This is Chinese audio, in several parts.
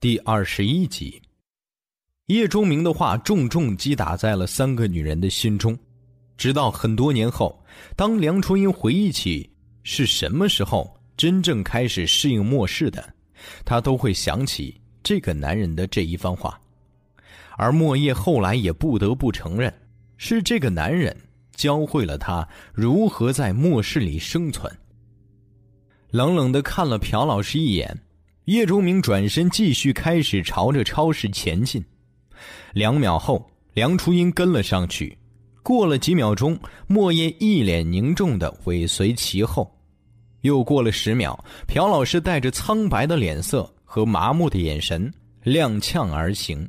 第二十一集，叶钟明的话重重击打在了三个女人的心中。直到很多年后，当梁初英回忆起是什么时候真正开始适应末世的，她都会想起这个男人的这一番话。而莫叶后来也不得不承认，是这个男人教会了他如何在末世里生存。冷冷的看了朴老师一眼。叶钟明转身，继续开始朝着超市前进。两秒后，梁初英跟了上去。过了几秒钟，莫言一脸凝重的尾随其后。又过了十秒，朴老师带着苍白的脸色和麻木的眼神踉跄而行。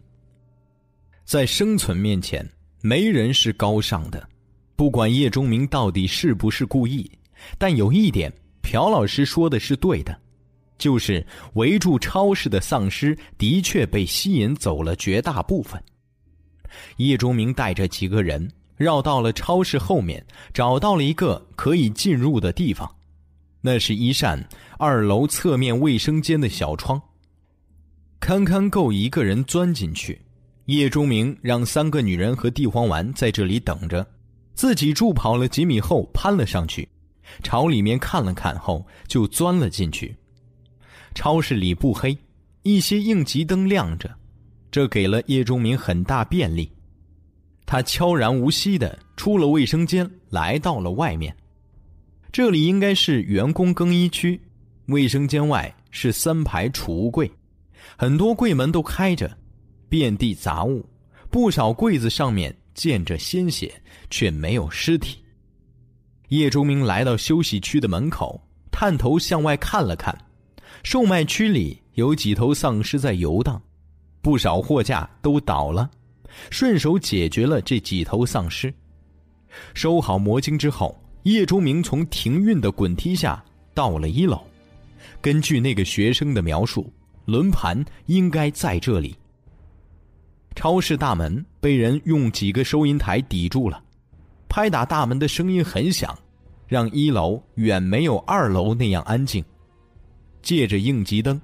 在生存面前，没人是高尚的。不管叶钟明到底是不是故意，但有一点，朴老师说的是对的。就是围住超市的丧尸的确被吸引走了绝大部分。叶钟明带着几个人绕到了超市后面，找到了一个可以进入的地方，那是一扇二楼侧面卫生间的小窗，堪堪够一个人钻进去。叶钟明让三个女人和地黄丸在这里等着，自己助跑了几米后攀了上去，朝里面看了看后就钻了进去。超市里不黑，一些应急灯亮着，这给了叶钟明很大便利。他悄然无息的出了卫生间，来到了外面。这里应该是员工更衣区，卫生间外是三排储物柜，很多柜门都开着，遍地杂物，不少柜子上面溅着鲜血，却没有尸体。叶钟明来到休息区的门口，探头向外看了看。售卖区里有几头丧尸在游荡，不少货架都倒了，顺手解决了这几头丧尸。收好魔晶之后，叶钟明从停运的滚梯下到了一楼。根据那个学生的描述，轮盘应该在这里。超市大门被人用几个收银台抵住了，拍打大门的声音很响，让一楼远没有二楼那样安静。借着应急灯，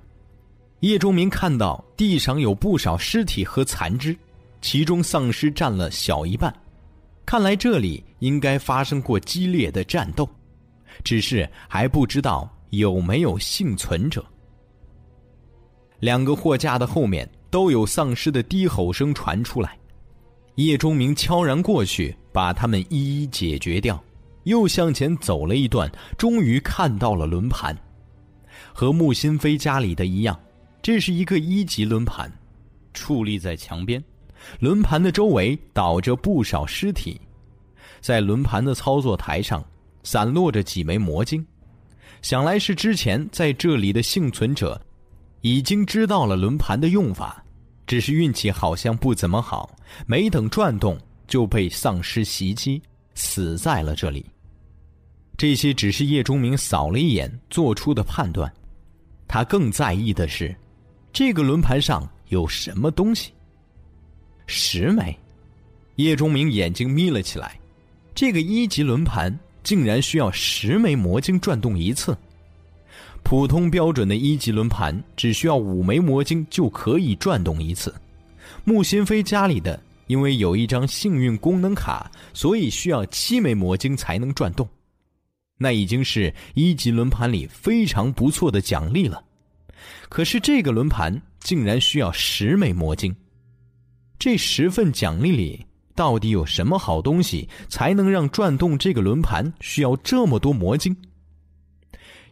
叶钟明看到地上有不少尸体和残肢，其中丧尸占了小一半。看来这里应该发生过激烈的战斗，只是还不知道有没有幸存者。两个货架的后面都有丧尸的低吼声传出来，叶钟明悄然过去，把他们一一解决掉，又向前走了一段，终于看到了轮盘。和穆新飞家里的一样，这是一个一级轮盘，矗立在墙边。轮盘的周围倒着不少尸体，在轮盘的操作台上散落着几枚魔晶，想来是之前在这里的幸存者已经知道了轮盘的用法，只是运气好像不怎么好，没等转动就被丧尸袭击，死在了这里。这些只是叶钟明扫了一眼做出的判断。他更在意的是，这个轮盘上有什么东西。十枚，叶钟明眼睛眯了起来。这个一级轮盘竟然需要十枚魔晶转动一次。普通标准的一级轮盘只需要五枚魔晶就可以转动一次。穆新飞家里的因为有一张幸运功能卡，所以需要七枚魔晶才能转动。那已经是一级轮盘里非常不错的奖励了，可是这个轮盘竟然需要十枚魔晶，这十份奖励里到底有什么好东西，才能让转动这个轮盘需要这么多魔晶？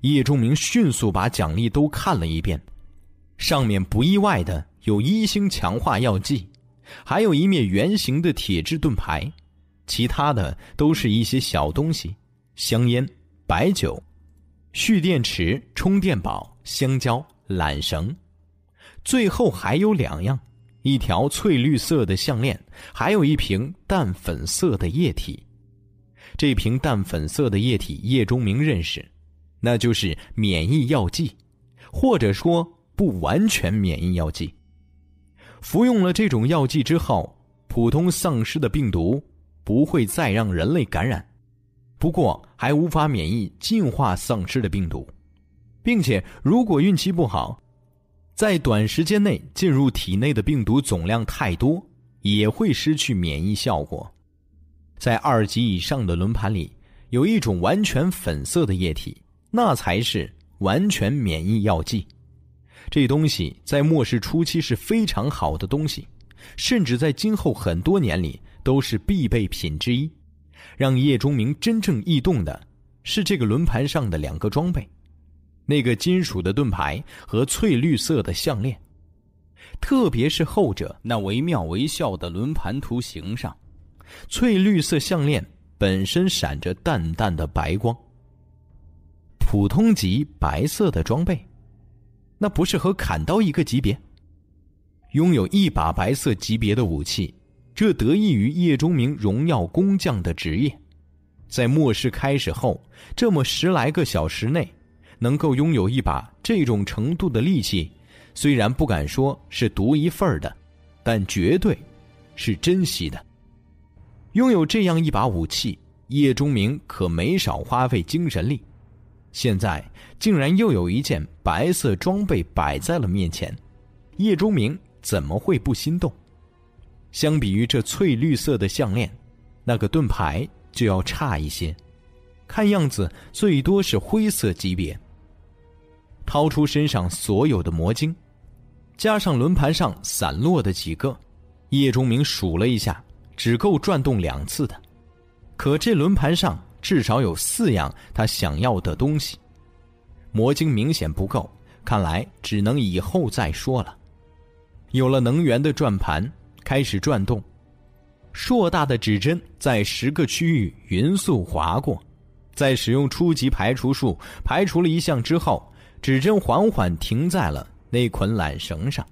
叶钟明迅速把奖励都看了一遍，上面不意外的有一星强化药剂，还有一面圆形的铁质盾牌，其他的都是一些小东西。香烟、白酒、蓄电池、充电宝、香蕉、缆绳，最后还有两样：一条翠绿色的项链，还有一瓶淡粉色的液体。这瓶淡粉色的液体，叶中明认识，那就是免疫药剂，或者说不完全免疫药剂。服用了这种药剂之后，普通丧尸的病毒不会再让人类感染。不过还无法免疫进化丧尸的病毒，并且如果运气不好，在短时间内进入体内的病毒总量太多，也会失去免疫效果。在二级以上的轮盘里，有一种完全粉色的液体，那才是完全免疫药剂。这东西在末世初期是非常好的东西，甚至在今后很多年里都是必备品之一。让叶钟明真正异动的是这个轮盘上的两个装备：那个金属的盾牌和翠绿色的项链，特别是后者那惟妙惟肖的轮盘图形上。翠绿色项链本身闪着淡淡的白光。普通级白色的装备，那不是和砍刀一个级别？拥有一把白色级别的武器，这得益于叶钟明荣耀工匠的职业。在末世开始后，这么十来个小时内，能够拥有一把这种程度的利器，虽然不敢说是独一份的，但绝对是珍惜的。拥有这样一把武器，叶钟明可没少花费精神力。现在竟然又有一件白色装备摆在了面前，叶钟明怎么会不心动？相比于这翠绿色的项链，那个盾牌就要差一些，看样子最多是灰色级别。掏出身上所有的魔晶，加上轮盘上散落的几个，叶钟明数了一下。只够转动两次的，可这轮盘上至少有四样他想要的东西，魔晶明显不够，看来只能以后再说了。有了能源的转盘开始转动，硕大的指针在十个区域匀速划过，在使用初级排除术排除了一项之后，指针缓缓停在了那捆缆绳上。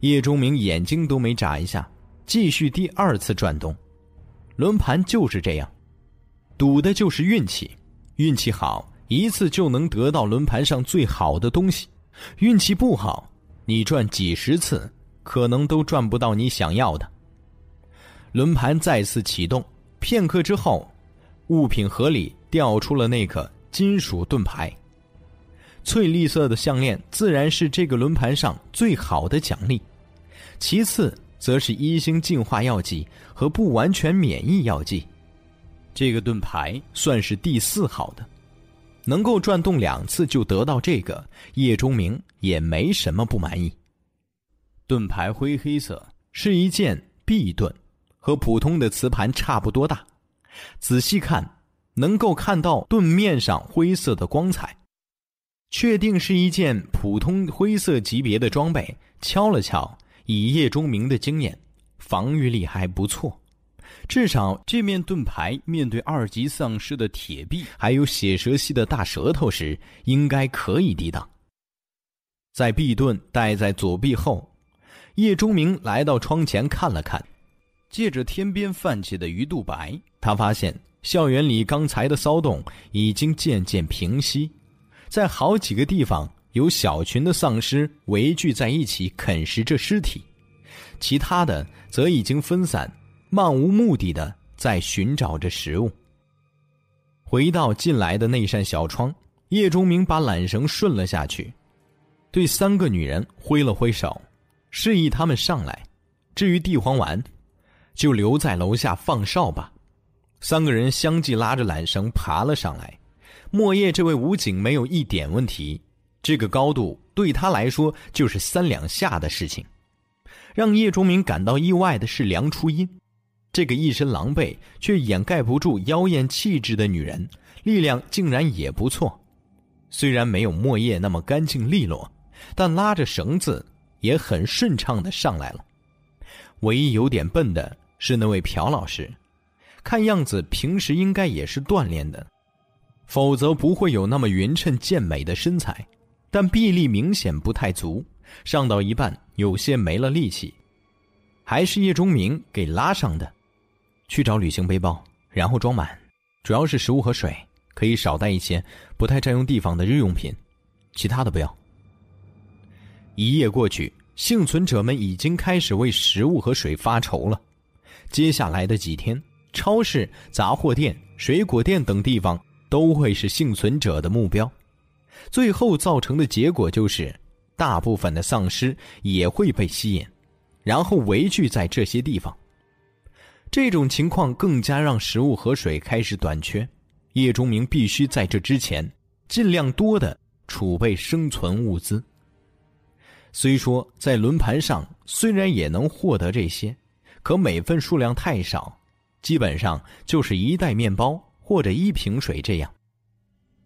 叶钟明眼睛都没眨一下。继续第二次转动，轮盘就是这样，赌的就是运气。运气好，一次就能得到轮盘上最好的东西；运气不好，你转几十次，可能都赚不到你想要的。轮盘再次启动，片刻之后，物品盒里掉出了那个金属盾牌。翠绿色的项链自然是这个轮盘上最好的奖励，其次。则是一星净化药剂和不完全免疫药剂，这个盾牌算是第四好的，能够转动两次就得到这个，叶钟明也没什么不满意。盾牌灰黑色，是一件壁盾，和普通的瓷盘差不多大。仔细看，能够看到盾面上灰色的光彩，确定是一件普通灰色级别的装备。敲了敲。以叶钟明的经验，防御力还不错，至少这面盾牌面对二级丧尸的铁臂，还有血蛇系的大舌头时，应该可以抵挡。在壁盾戴在左臂后，叶钟明来到窗前看了看，借着天边泛起的鱼肚白，他发现校园里刚才的骚动已经渐渐平息，在好几个地方。有小群的丧尸围聚在一起啃食着尸体，其他的则已经分散，漫无目的的在寻找着食物。回到进来的那扇小窗，叶钟明把缆绳顺了下去，对三个女人挥了挥手，示意他们上来。至于地黄丸，就留在楼下放哨吧。三个人相继拉着缆绳爬了上来。莫叶这位武警没有一点问题。这个高度对他来说就是三两下的事情。让叶钟明感到意外的是梁初音，这个一身狼狈却掩盖不住妖艳气质的女人，力量竟然也不错。虽然没有莫叶那么干净利落，但拉着绳子也很顺畅的上来了。唯一有点笨的是那位朴老师，看样子平时应该也是锻炼的，否则不会有那么匀称健美的身材。但臂力明显不太足，上到一半有些没了力气，还是叶钟明给拉上的。去找旅行背包，然后装满，主要是食物和水，可以少带一些，不太占用地方的日用品，其他的不要。一夜过去，幸存者们已经开始为食物和水发愁了。接下来的几天，超市、杂货店、水果店等地方都会是幸存者的目标。最后造成的结果就是，大部分的丧尸也会被吸引，然后围聚在这些地方。这种情况更加让食物和水开始短缺，叶忠明必须在这之前尽量多的储备生存物资。虽说在轮盘上虽然也能获得这些，可每份数量太少，基本上就是一袋面包或者一瓶水这样。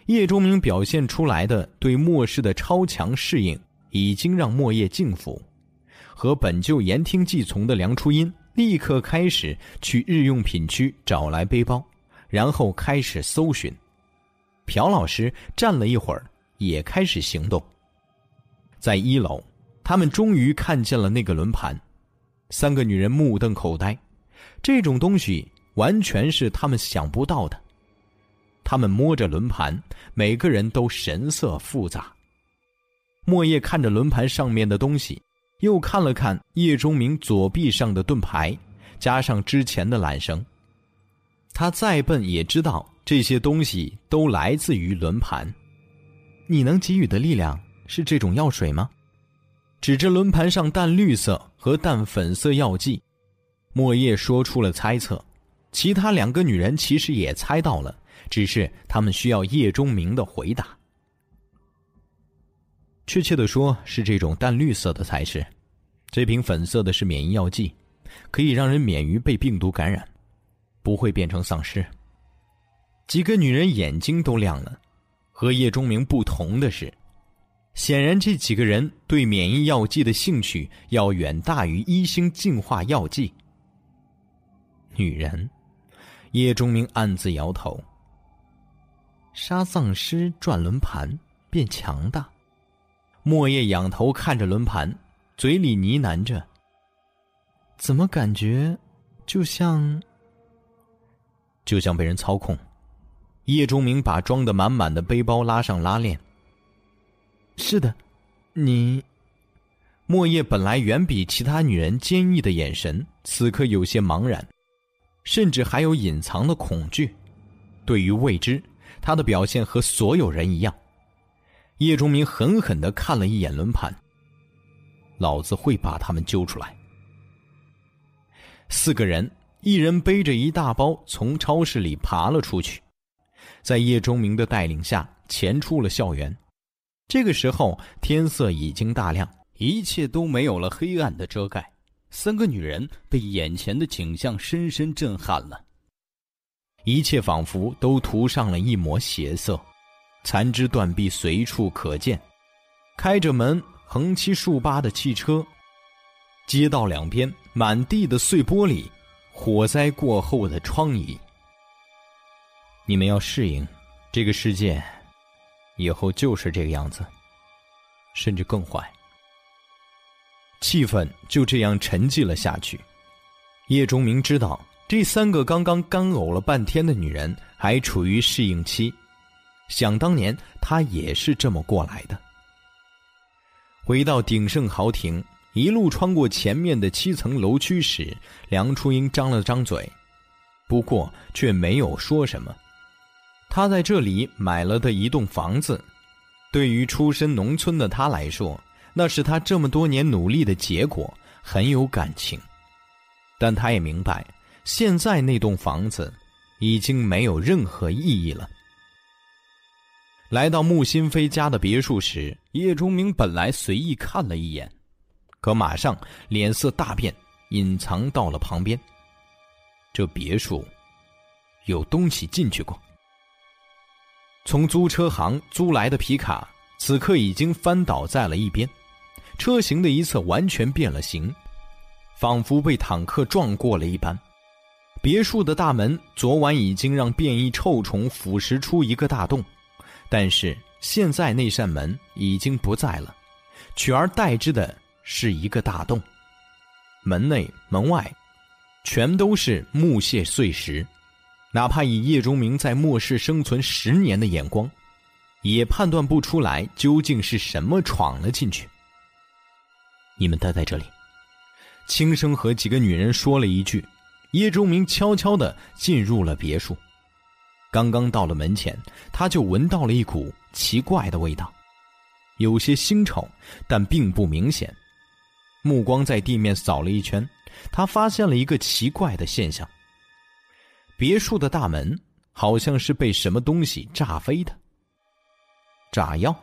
叶钟明表现出来的对末世的超强适应，已经让莫叶敬服，和本就言听计从的梁初音。立刻开始去日用品区找来背包，然后开始搜寻。朴老师站了一会儿，也开始行动。在一楼，他们终于看见了那个轮盘。三个女人目瞪口呆，这种东西完全是他们想不到的。他们摸着轮盘，每个人都神色复杂。莫叶看着轮盘上面的东西。又看了看叶钟明左臂上的盾牌，加上之前的缆绳，他再笨也知道这些东西都来自于轮盘。你能给予的力量是这种药水吗？指着轮盘上淡绿色和淡粉色药剂，莫叶说出了猜测。其他两个女人其实也猜到了，只是她们需要叶钟明的回答。确切的说，是这种淡绿色的才是。这瓶粉色的是免疫药剂，可以让人免于被病毒感染，不会变成丧尸。几个女人眼睛都亮了。和叶钟明不同的是，显然这几个人对免疫药剂的兴趣要远大于一星净化药剂。女人，叶钟明暗自摇头。杀丧尸转轮盘变强大。莫叶仰头看着轮盘，嘴里呢喃着：“怎么感觉，就像……就像被人操控？”叶钟明把装的满满的背包拉上拉链。是的，你。莫叶本来远比其他女人坚毅的眼神，此刻有些茫然，甚至还有隐藏的恐惧。对于未知，他的表现和所有人一样。叶钟明狠狠的看了一眼轮盘，老子会把他们揪出来。四个人，一人背着一大包，从超市里爬了出去，在叶钟明的带领下，潜出了校园。这个时候，天色已经大亮，一切都没有了黑暗的遮盖。三个女人被眼前的景象深深震撼了，一切仿佛都涂上了一抹血色。残肢断臂随处可见，开着门、横七竖八的汽车，街道两边满地的碎玻璃，火灾过后的疮痍。你们要适应，这个世界以后就是这个样子，甚至更坏。气氛就这样沉寂了下去。叶钟明知道，这三个刚刚干呕了半天的女人还处于适应期。想当年，他也是这么过来的。回到鼎盛豪庭，一路穿过前面的七层楼区时，梁初英张了张嘴，不过却没有说什么。他在这里买了的一栋房子，对于出身农村的他来说，那是他这么多年努力的结果，很有感情。但他也明白，现在那栋房子已经没有任何意义了。来到穆新飞家的别墅时，叶钟明本来随意看了一眼，可马上脸色大变，隐藏到了旁边。这别墅有东西进去过。从租车行租来的皮卡，此刻已经翻倒在了一边，车型的一侧完全变了形，仿佛被坦克撞过了一般。别墅的大门昨晚已经让变异臭虫腐蚀出一个大洞。但是现在那扇门已经不在了，取而代之的是一个大洞，门内门外，全都是木屑碎石，哪怕以叶钟明在末世生存十年的眼光，也判断不出来究竟是什么闯了进去。你们待在这里，轻声和几个女人说了一句，叶钟明悄悄的进入了别墅。刚刚到了门前，他就闻到了一股奇怪的味道，有些腥臭，但并不明显。目光在地面扫了一圈，他发现了一个奇怪的现象：别墅的大门好像是被什么东西炸飞的。炸药？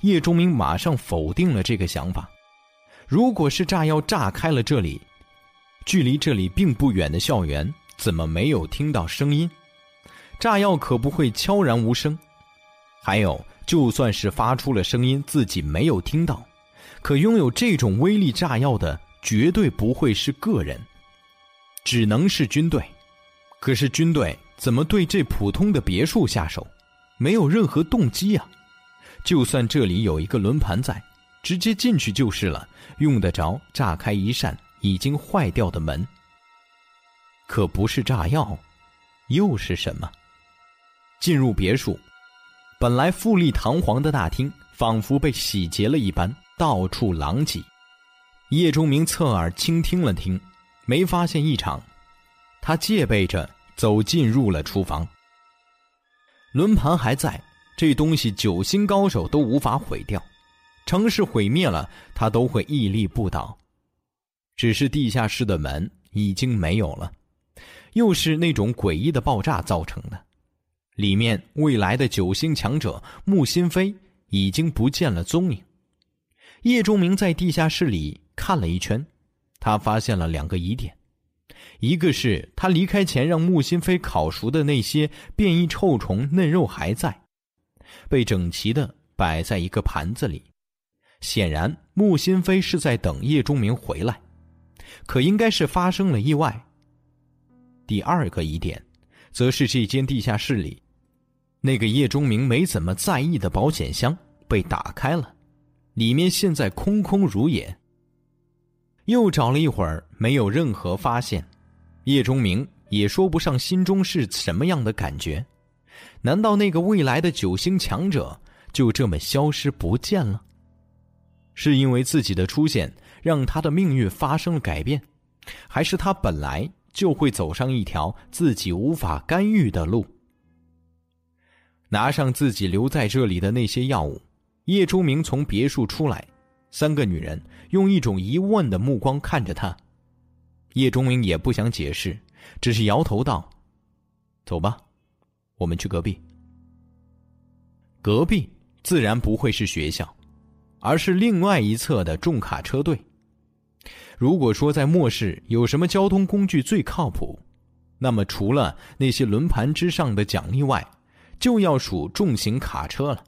叶钟明马上否定了这个想法。如果是炸药炸开了这里，距离这里并不远的校园怎么没有听到声音？炸药可不会悄然无声。还有，就算是发出了声音，自己没有听到。可拥有这种威力炸药的，绝对不会是个人，只能是军队。可是军队怎么对这普通的别墅下手？没有任何动机啊！就算这里有一个轮盘在，直接进去就是了，用得着炸开一扇已经坏掉的门？可不是炸药，又是什么？进入别墅，本来富丽堂皇的大厅，仿佛被洗劫了一般。到处狼藉，叶钟明侧耳倾听了听，没发现异常。他戒备着走进入了厨房。轮盘还在，这东西九星高手都无法毁掉，城市毁灭了，他都会屹立不倒。只是地下室的门已经没有了，又是那种诡异的爆炸造成的。里面未来的九星强者穆心飞已经不见了踪影。叶钟明在地下室里看了一圈，他发现了两个疑点：一个是他离开前让穆心飞烤熟的那些变异臭虫嫩肉还在，被整齐的摆在一个盘子里，显然穆心飞是在等叶钟明回来，可应该是发生了意外。第二个疑点，则是这间地下室里，那个叶钟明没怎么在意的保险箱被打开了。里面现在空空如也。又找了一会儿，没有任何发现。叶钟明也说不上心中是什么样的感觉。难道那个未来的九星强者就这么消失不见了？是因为自己的出现让他的命运发生了改变，还是他本来就会走上一条自己无法干预的路？拿上自己留在这里的那些药物。叶钟明从别墅出来，三个女人用一种疑问的目光看着他。叶钟明也不想解释，只是摇头道：“走吧，我们去隔壁。隔壁自然不会是学校，而是另外一侧的重卡车队。如果说在末世有什么交通工具最靠谱，那么除了那些轮盘之上的奖励外，就要数重型卡车了。”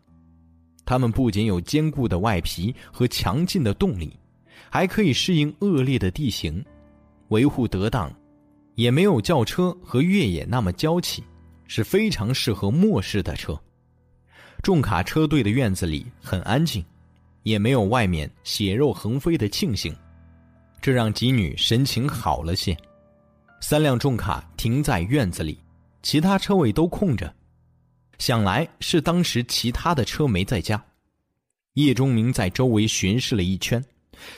它们不仅有坚固的外皮和强劲的动力，还可以适应恶劣的地形，维护得当，也没有轿车和越野那么娇气，是非常适合末世的车。重卡车队的院子里很安静，也没有外面血肉横飞的庆幸，这让吉女神情好了些。三辆重卡停在院子里，其他车位都空着。想来是当时其他的车没在家。叶钟明在周围巡视了一圈，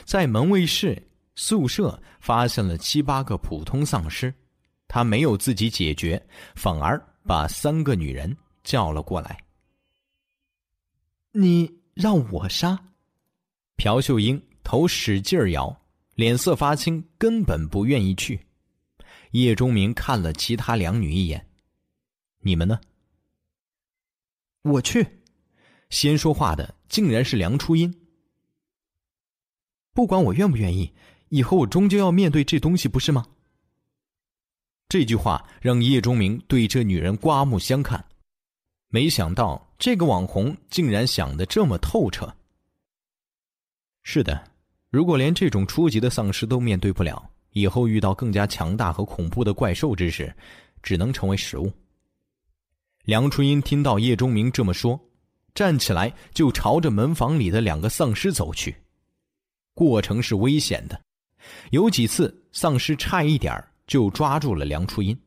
在门卫室、宿舍发现了七八个普通丧尸，他没有自己解决，反而把三个女人叫了过来。你让我杀？朴秀英头使劲摇，脸色发青，根本不愿意去。叶钟明看了其他两女一眼，你们呢？我去，先说话的竟然是梁初音。不管我愿不愿意，以后我终究要面对这东西，不是吗？这句话让叶钟明对这女人刮目相看，没想到这个网红竟然想的这么透彻。是的，如果连这种初级的丧尸都面对不了，以后遇到更加强大和恐怖的怪兽之时，只能成为食物。梁初音听到叶钟明这么说，站起来就朝着门房里的两个丧尸走去。过程是危险的，有几次丧尸差一点就抓住了梁初音。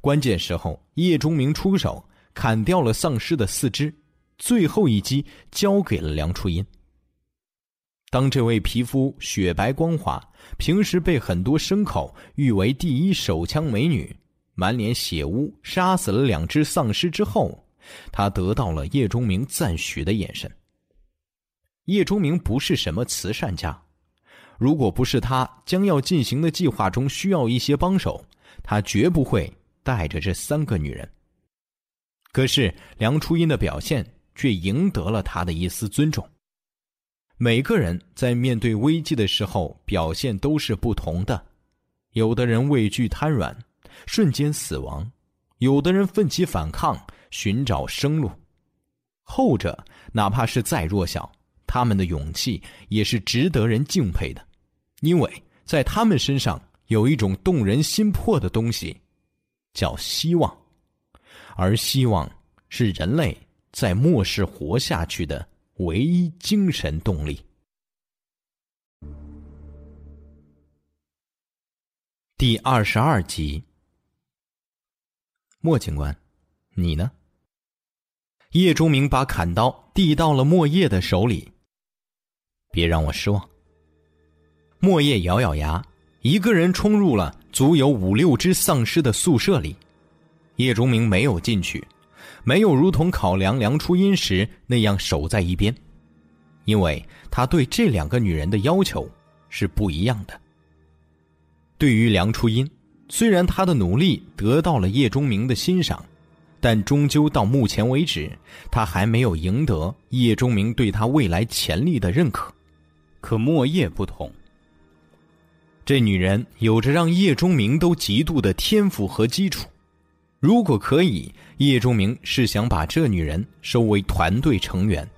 关键时候，叶钟明出手砍掉了丧尸的四肢，最后一击交给了梁初音。当这位皮肤雪白光滑、平时被很多牲口誉为第一手枪美女。满脸血污，杀死了两只丧尸之后，他得到了叶钟明赞许的眼神。叶钟明不是什么慈善家，如果不是他将要进行的计划中需要一些帮手，他绝不会带着这三个女人。可是梁初音的表现却赢得了他的一丝尊重。每个人在面对危机的时候表现都是不同的，有的人畏惧瘫软，瞬间死亡；有的人奋起反抗，寻找生路。后者哪怕是再弱小，他们的勇气也是值得人敬佩的，因为在他们身上有一种动人心魄的东西，叫希望，而希望是人类在末世活下去的。唯一精神动力。第二十二集，莫警官，你呢？叶忠明把砍刀递到了莫叶的手里。别让我失望。莫叶咬咬牙，一个人冲入了足有五六只丧尸的宿舍里。叶钟明没有进去。没有如同考量梁初音时那样守在一边，因为他对这两个女人的要求是不一样的。对于梁初音，虽然他的努力得到了叶钟明的欣赏，但终究到目前为止，他还没有赢得叶钟明对他未来潜力的认可。可莫叶不同，这女人有着让叶钟明都嫉妒的天赋和基础。如果可以，叶钟明是想把这女人收为团队成员。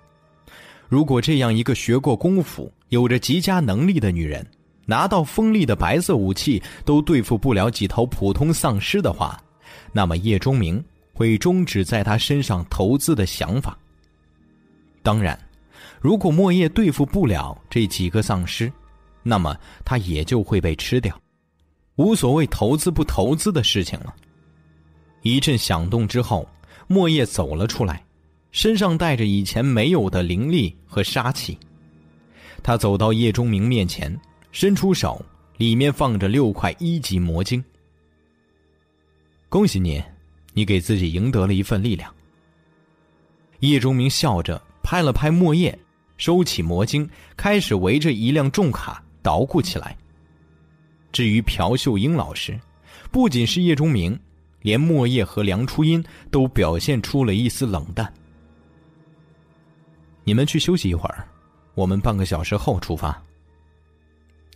如果这样一个学过功夫、有着极佳能力的女人，拿到锋利的白色武器都对付不了几头普通丧尸的话，那么叶钟明会终止在她身上投资的想法。当然，如果莫叶对付不了这几个丧尸，那么他也就会被吃掉，无所谓投资不投资的事情了。一阵响动之后，莫叶走了出来，身上带着以前没有的灵力和杀气。他走到叶钟明面前，伸出手，里面放着六块一级魔晶。恭喜你，你给自己赢得了一份力量。叶钟明笑着拍了拍莫叶，收起魔晶，开始围着一辆重卡捣鼓起来。至于朴秀英老师，不仅是叶钟明。连莫叶和梁初音都表现出了一丝冷淡。你们去休息一会儿，我们半个小时后出发。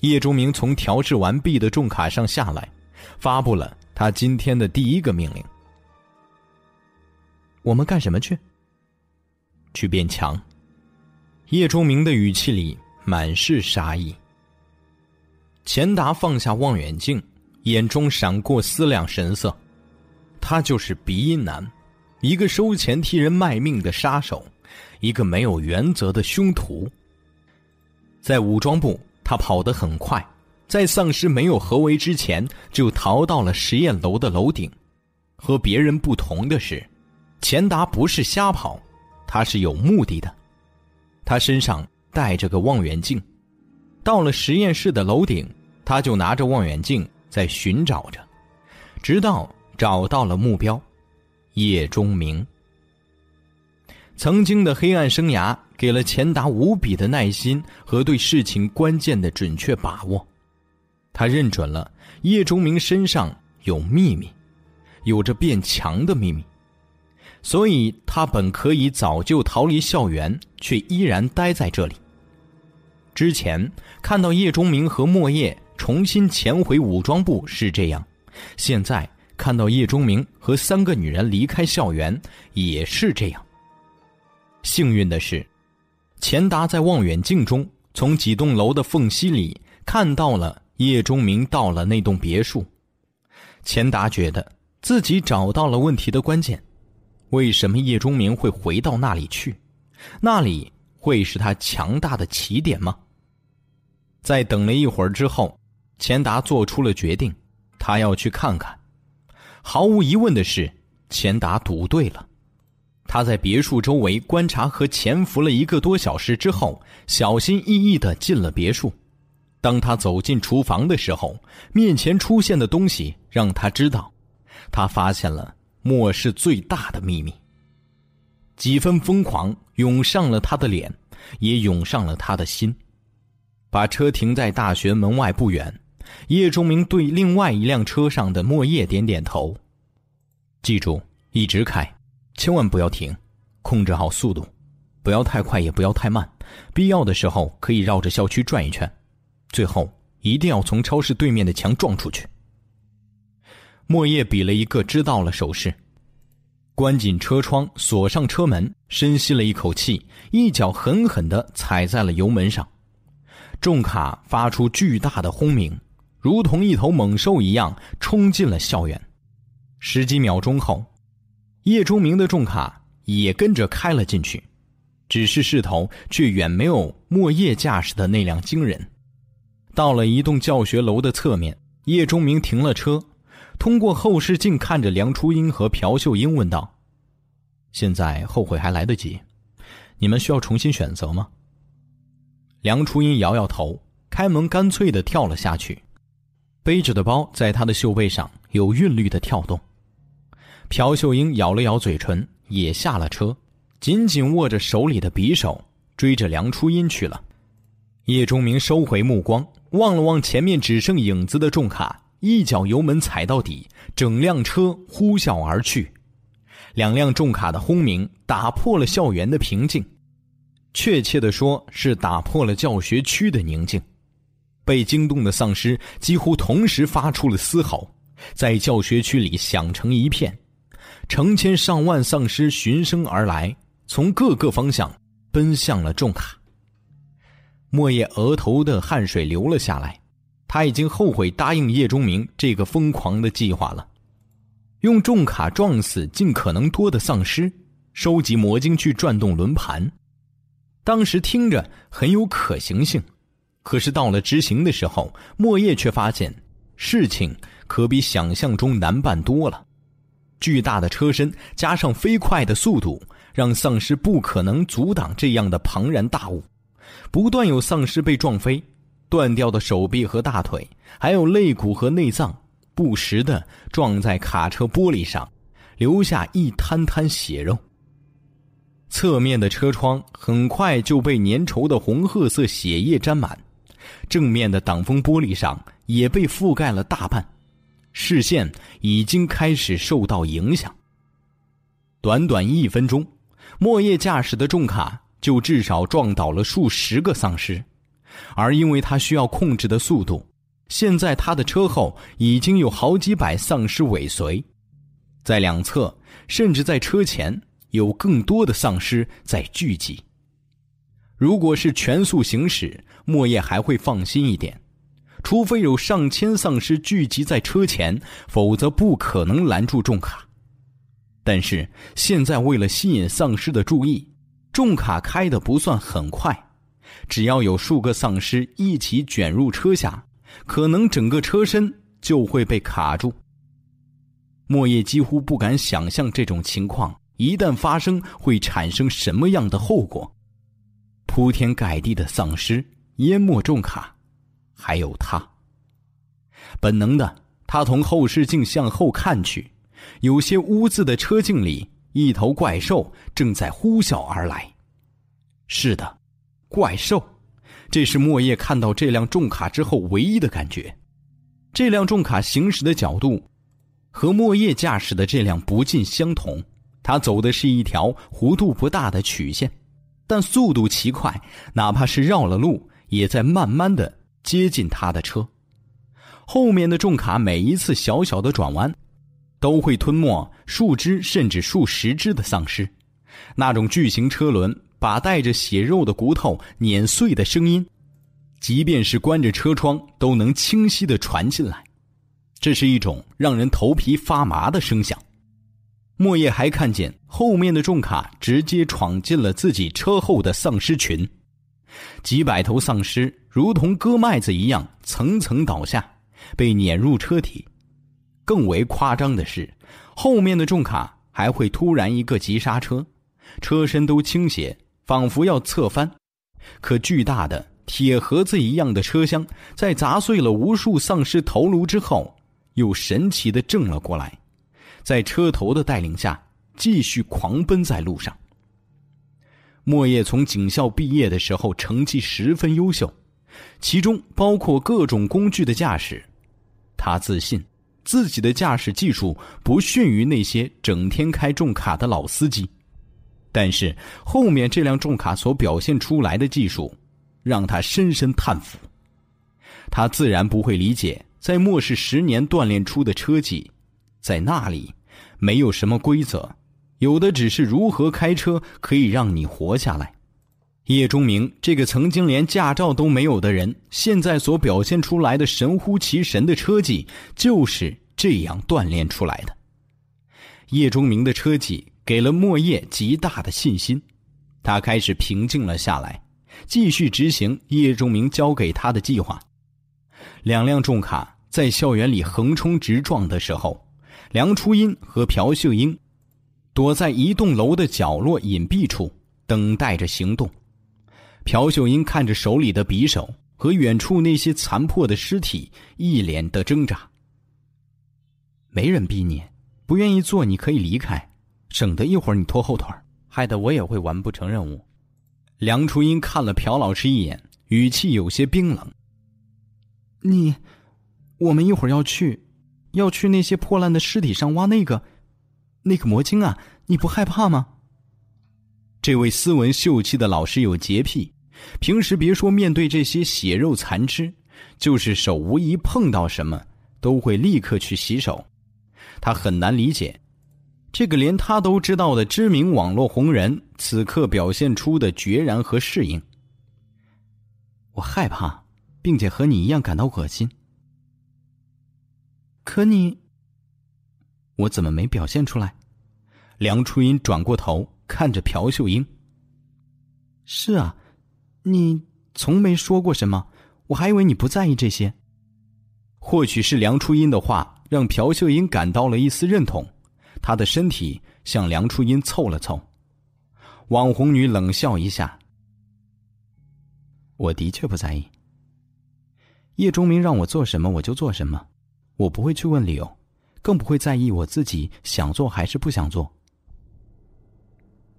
叶钟明从调试完毕的重卡上下来，发布了他今天的第一个命令：我们干什么去？去变强。叶钟明的语气里满是杀意。钱达放下望远镜，眼中闪过思量神色。他就是鼻音男，一个收钱替人卖命的杀手，一个没有原则的凶徒。在武装部，他跑得很快，在丧尸没有合围之前就逃到了实验楼的楼顶。和别人不同的是，钱达不是瞎跑，他是有目的的。他身上带着个望远镜，到了实验室的楼顶，他就拿着望远镜在寻找着，直到。找到了目标，叶钟明。曾经的黑暗生涯给了钱达无比的耐心和对事情关键的准确把握。他认准了叶钟明身上有秘密，有着变强的秘密，所以他本可以早就逃离校园，却依然待在这里。之前看到叶钟明和莫叶重新潜回武装部是这样，现在。看到叶钟明和三个女人离开校园，也是这样。幸运的是，钱达在望远镜中从几栋楼的缝隙里看到了叶钟明到了那栋别墅。钱达觉得自己找到了问题的关键：为什么叶钟明会回到那里去？那里会是他强大的起点吗？在等了一会儿之后，钱达做出了决定，他要去看看。毫无疑问的是，钱达赌对了。他在别墅周围观察和潜伏了一个多小时之后，小心翼翼的进了别墅。当他走进厨房的时候，面前出现的东西让他知道，他发现了末世最大的秘密。几分疯狂涌上了他的脸，也涌上了他的心。把车停在大学门外不远，叶钟明对另外一辆车上的莫叶点点头：“记住，一直开，千万不要停，控制好速度，不要太快，也不要太慢。必要的时候可以绕着校区转一圈，最后一定要从超市对面的墙撞出去。”莫叶比了一个知道了手势。关紧车窗，锁上车门，深吸了一口气，一脚狠狠地踩在了油门上。重卡发出巨大的轰鸣，如同一头猛兽一样冲进了校园。十几秒钟后，叶忠明的重卡也跟着开了进去，只是势头却远没有莫叶驾驶的那辆惊人。到了一栋教学楼的侧面，叶忠明停了车。通过后视镜看着梁初音和朴秀英问道：“现在后悔还来得及，你们需要重新选择吗？”梁初音摇摇头，开门干脆的跳了下去，背着的包在他的袖背上有韵律的跳动。朴秀英咬了咬嘴唇，也下了车，紧紧握着手里的匕首，追着梁初音去了。叶钟明收回目光，望了望前面只剩影子的重卡。一脚油门踩到底，整辆车呼啸而去。两辆重卡的轰鸣打破了校园的平静，确切的说是打破了教学区的宁静。被惊动的丧尸几乎同时发出了嘶吼，在教学区里响成一片。成千上万丧尸循声而来，从各个方向奔向了重卡。莫叶额头的汗水流了下来。他已经后悔答应叶钟明这个疯狂的计划了，用重卡撞死尽可能多的丧尸，收集魔晶去转动轮盘。当时听着很有可行性，可是到了执行的时候，莫叶却发现事情可比想象中难办多了。巨大的车身加上飞快的速度，让丧尸不可能阻挡这样的庞然大物，不断有丧尸被撞飞。断掉的手臂和大腿，还有肋骨和内脏，不时的撞在卡车玻璃上，留下一滩滩血肉。侧面的车窗很快就被粘稠的红褐色血液沾满，正面的挡风玻璃上也被覆盖了大半，视线已经开始受到影响。短短一分钟，莫叶驾驶的重卡就至少撞倒了数十个丧尸。而因为他需要控制的速度，现在他的车后已经有好几百丧尸尾随，在两侧甚至在车前有更多的丧尸在聚集。如果是全速行驶，莫叶还会放心一点，除非有上千丧尸聚集在车前，否则不可能拦住重卡。但是现在为了吸引丧尸的注意，重卡开的不算很快。只要有数个丧尸一起卷入车下，可能整个车身就会被卡住。莫叶几乎不敢想象这种情况一旦发生会产生什么样的后果。铺天盖地的丧尸淹没重卡，还有他。本能的，他从后视镜向后看去，有些污渍的车镜里，一头怪兽正在呼啸而来。是的。怪兽，这是莫叶看到这辆重卡之后唯一的感觉。这辆重卡行驶的角度，和莫叶驾驶的这辆不尽相同。他走的是一条弧度不大的曲线，但速度奇快，哪怕是绕了路，也在慢慢的接近他的车。后面的重卡每一次小小的转弯，都会吞没数只甚至数十只的丧尸，那种巨型车轮。把带着血肉的骨头碾碎的声音，即便是关着车窗都能清晰的传进来。这是一种让人头皮发麻的声响。莫叶还看见后面的重卡直接闯进了自己车后的丧尸群，几百头丧尸如同割麦子一样层层倒下，被碾入车体。更为夸张的是，后面的重卡还会突然一个急刹车，车身都倾斜。仿佛要侧翻，可巨大的铁盒子一样的车厢，在砸碎了无数丧尸头颅之后，又神奇的正了过来，在车头的带领下，继续狂奔在路上。莫叶从警校毕业的时候成绩十分优秀，其中包括各种工具的驾驶。他自信自己的驾驶技术不逊于那些整天开重卡的老司机，但是后面这辆重卡所表现出来的技术，让他深深叹服。他自然不会理解，在末世十年锻炼出的车技，在那里没有什么规则。有的只是如何开车可以让你活下来。叶钟明这个曾经连驾照都没有的人，现在所表现出来的神乎其神的车技，就是这样锻炼出来的。叶钟明的车技给了莫叶极大的信心，他开始平静了下来，继续执行叶钟明交给他的计划。两辆重卡在校园里横冲直撞的时候，梁初音和朴秀英。躲在一栋楼的角落隐蔽处，等待着行动。朴秀英看着手里的匕首和远处那些残破的尸体，一脸的挣扎。没人逼你，不愿意做你可以离开，省得一会儿你拖后腿，害得我也会完不成任务。梁初音看了朴老师一眼，语气有些冰冷：“你，我们一会儿要去，要去那些破烂的尸体上挖那个。”那个魔晶啊，你不害怕吗？这位斯文秀气的老师有洁癖，平时别说面对这些血肉残肢，就是手无一碰到什么，都会立刻去洗手。他很难理解，这个连他都知道的知名网络红人，此刻表现出的决然和适应。我害怕，并且和你一样感到恶心。可你。我怎么没表现出来？梁初音转过头看着朴秀英。是啊，你从没说过什么，我还以为你不在意这些。或许是梁初音的话让朴秀英感到了一丝认同，她的身体向梁初音凑了凑。网红女冷笑一下：“我的确不在意。叶钟明让我做什么我就做什么，我不会去问理由。”更不会在意我自己想做还是不想做。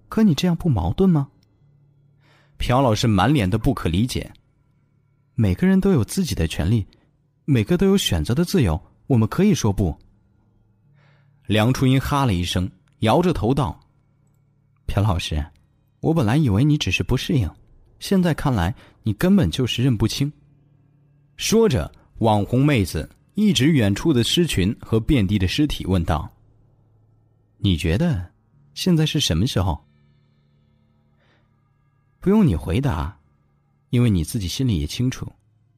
可你这样不矛盾吗？朴老师满脸的不可理解。每个人都有自己的权利，每个都有选择的自由，我们可以说不。梁初音哈了一声，摇着头道：“朴老师，我本来以为你只是不适应，现在看来你根本就是认不清。”说着，网红妹子。一直远处的尸群和遍地的尸体，问道：“你觉得现在是什么时候？”不用你回答，因为你自己心里也清楚，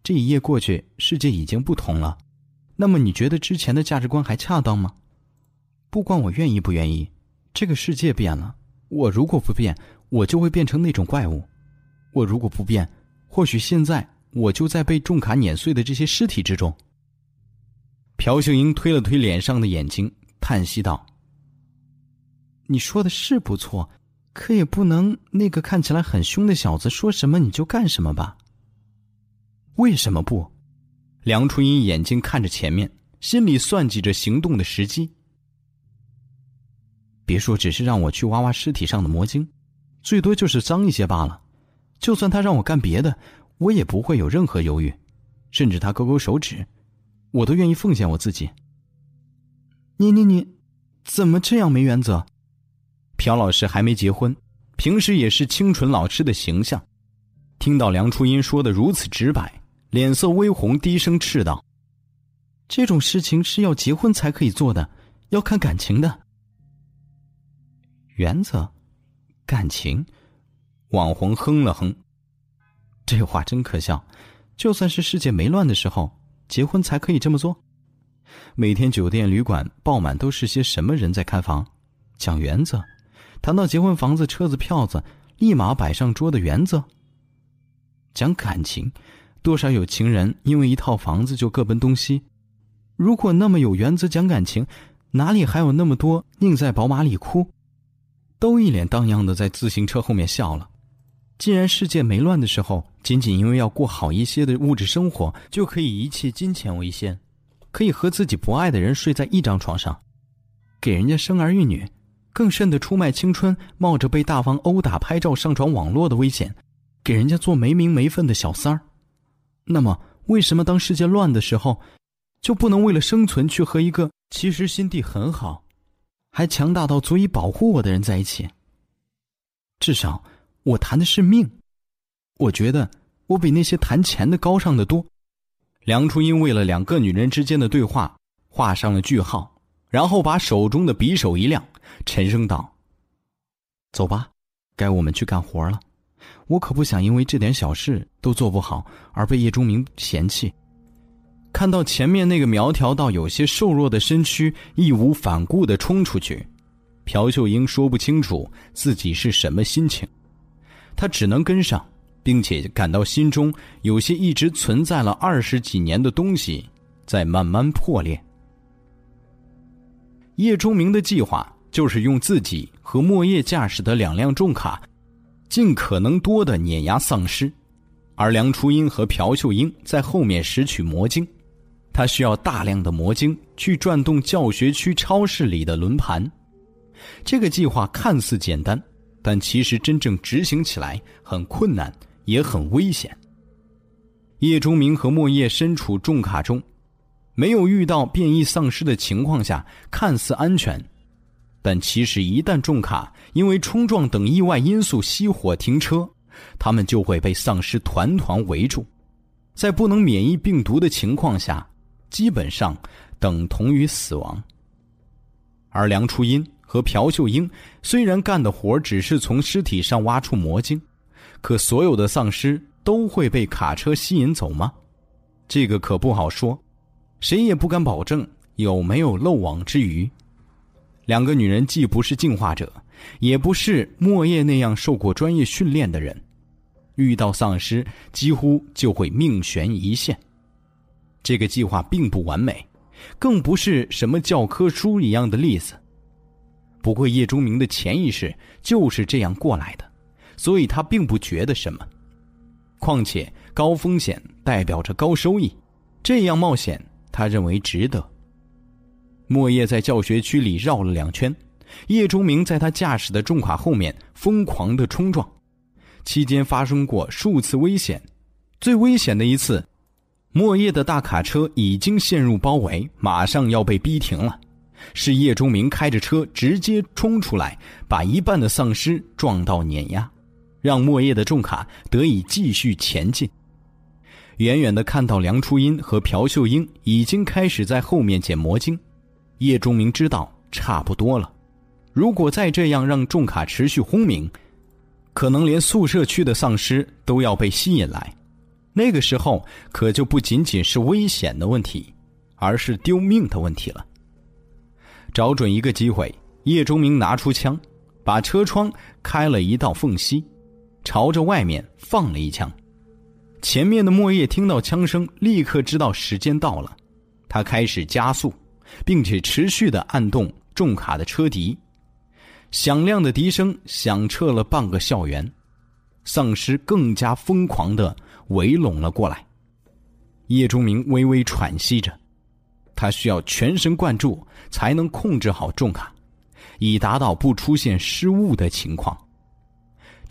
这一夜过去，世界已经不同了。那么，你觉得之前的价值观还恰当吗？不管我愿意不愿意，这个世界变了。我如果不变，我就会变成那种怪物；我如果不变，或许现在我就在被重卡碾碎的这些尸体之中。朴秀英推了推脸上的眼睛，叹息道：“你说的是不错，可也不能那个看起来很凶的小子说什么你就干什么吧？为什么不？”梁初音眼睛看着前面，心里算计着行动的时机。别说只是让我去挖挖尸体上的魔晶，最多就是脏一些罢了。就算他让我干别的，我也不会有任何犹豫，甚至他勾勾手指。我都愿意奉献我自己。你你你，怎么这样没原则？朴老师还没结婚，平时也是清纯老师的形象。听到梁初音说的如此直白，脸色微红，低声斥道：“这种事情是要结婚才可以做的，要看感情的。原则，感情。”网红哼了哼，这话真可笑。就算是世界没乱的时候。结婚才可以这么做？每天酒店旅馆爆满，都是些什么人在看房？讲原则，谈到结婚房子、车子、票子，立马摆上桌的原则。讲感情，多少有情人因为一套房子就各奔东西。如果那么有原则讲感情，哪里还有那么多宁在宝马里哭？都一脸荡漾的在自行车后面笑了。既然世界没乱的时候，仅仅因为要过好一些的物质生活，就可以一切金钱为先，可以和自己不爱的人睡在一张床上，给人家生儿育女，更甚的出卖青春，冒着被大王殴打、拍照上传网络的危险，给人家做没名没分的小三儿。那么，为什么当世界乱的时候，就不能为了生存去和一个其实心地很好，还强大到足以保护我的人在一起？至少，我谈的是命。我觉得我比那些谈钱的高尚的多。梁初音为了两个女人之间的对话画上了句号，然后把手中的匕首一亮。沉声道：“走吧，该我们去干活了。我可不想因为这点小事都做不好而被叶钟明嫌弃。”看到前面那个苗条到有些瘦弱的身躯义无反顾的冲出去，朴秀英说不清楚自己是什么心情，她只能跟上，并且感到心中有些一直存在了二十几年的东西在慢慢破裂。叶钟明的计划。就是用自己和莫叶驾驶的两辆重卡，尽可能多的碾压丧尸，而梁初音和朴秀英在后面拾取魔晶。他需要大量的魔晶去转动教学区超市里的轮盘。这个计划看似简单，但其实真正执行起来很困难，也很危险。叶钟明和莫叶身处重卡中，没有遇到变异丧尸的情况下，看似安全。但其实，一旦重卡因为冲撞等意外因素熄火停车，他们就会被丧尸团团围住，在不能免疫病毒的情况下，基本上等同于死亡。而梁初音和朴秀英虽然干的活只是从尸体上挖出魔晶，可所有的丧尸都会被卡车吸引走吗？这个可不好说，谁也不敢保证有没有漏网之鱼。两个女人既不是进化者，也不是莫叶那样受过专业训练的人，遇到丧尸几乎就会命悬一线。这个计划并不完美，更不是什么教科书一样的例子。不过叶钟明的潜意识就是这样过来的，所以他并不觉得什么。况且高风险代表着高收益，这样冒险他认为值得。莫叶在教学区里绕了两圈，叶忠明在他驾驶的重卡后面疯狂的冲撞，期间发生过数次危险。最危险的一次，莫叶的大卡车已经陷入包围，马上要被逼停了，是叶忠明开着车直接冲出来，把一半的丧尸撞到碾压，让莫叶的重卡得以继续前进。远远的看到梁初音和朴秀英已经开始在后面捡魔晶。叶钟明知道差不多了，如果再这样让重卡持续轰鸣，可能连宿舍区的丧尸都要被吸引来，那个时候可就不仅仅是危险的问题，而是丢命的问题了。找准一个机会，叶钟明拿出枪，把车窗开了一道缝隙，朝着外面放了一枪。前面的莫叶听到枪声，立刻知道时间到了，他开始加速。并且持续的按动重卡的车笛，响亮的笛声响彻了半个校园，丧尸更加疯狂的围拢了过来。叶钟明微微喘息着，他需要全神贯注才能控制好重卡，以达到不出现失误的情况。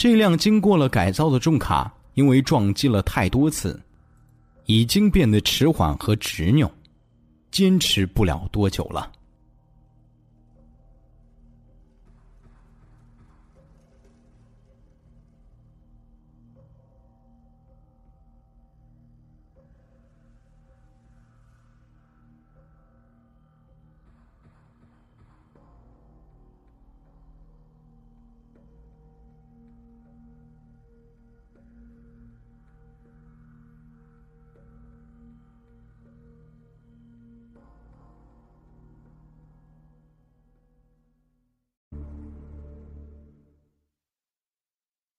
这辆经过了改造的重卡，因为撞击了太多次，已经变得迟缓和执拗。坚持不了多久了。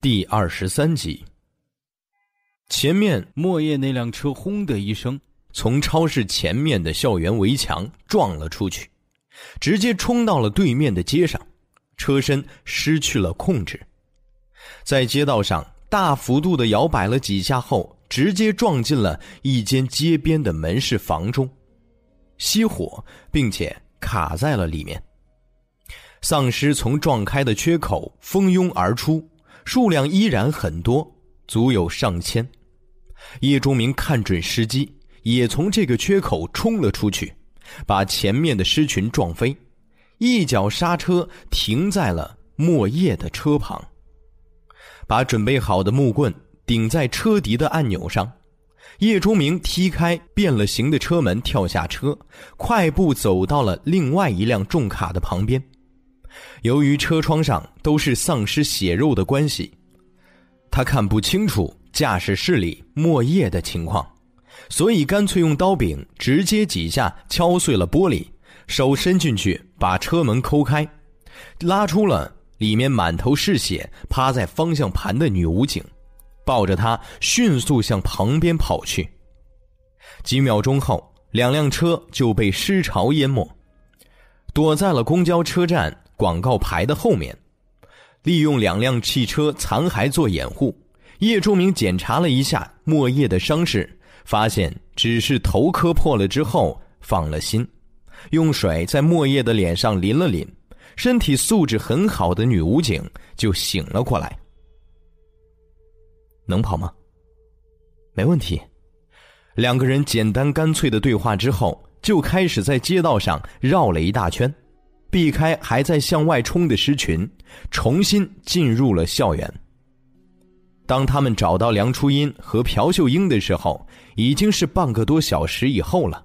第二十三集。前面莫叶那辆车轰的一声，从超市前面的校园围墙撞了出去，直接冲到了对面的街上，车身失去了控制，在街道上大幅度的摇摆了几下后，直接撞进了一间街边的门市房中，熄火，并且卡在了里面。丧尸从撞开的缺口蜂拥而出，数量依然很多，足有上千。叶钟明看准时机，也从这个缺口冲了出去，把前面的狮群撞飞，一脚刹车停在了莫叶的车旁，把准备好的木棍顶在车底的按钮上。叶钟明踢开变了形的车门，跳下车，快步走到了另外一辆重卡的旁边。由于车窗上都是丧尸血肉的关系，他看不清楚驾驶室里莫叶的情况，所以干脆用刀柄直接几下敲碎了玻璃，手伸进去把车门抠开，拉出了里面满头是血、趴在方向盘的女武警，抱着她迅速向旁边跑去。几秒钟后，两辆车就被尸潮淹没，躲在了公交车站。广告牌的后面，利用两辆汽车残骸做掩护。叶忠明检查了一下莫叶的伤势，发现只是头磕破了之后放了心，用水在莫叶的脸上淋了淋，身体素质很好的女武警就醒了过来。能跑吗？没问题。两个人简单干脆的对话之后，就开始在街道上绕了一大圈。避开还在向外冲的狮群，重新进入了校园。当他们找到梁初音和朴秀英的时候，已经是半个多小时以后了。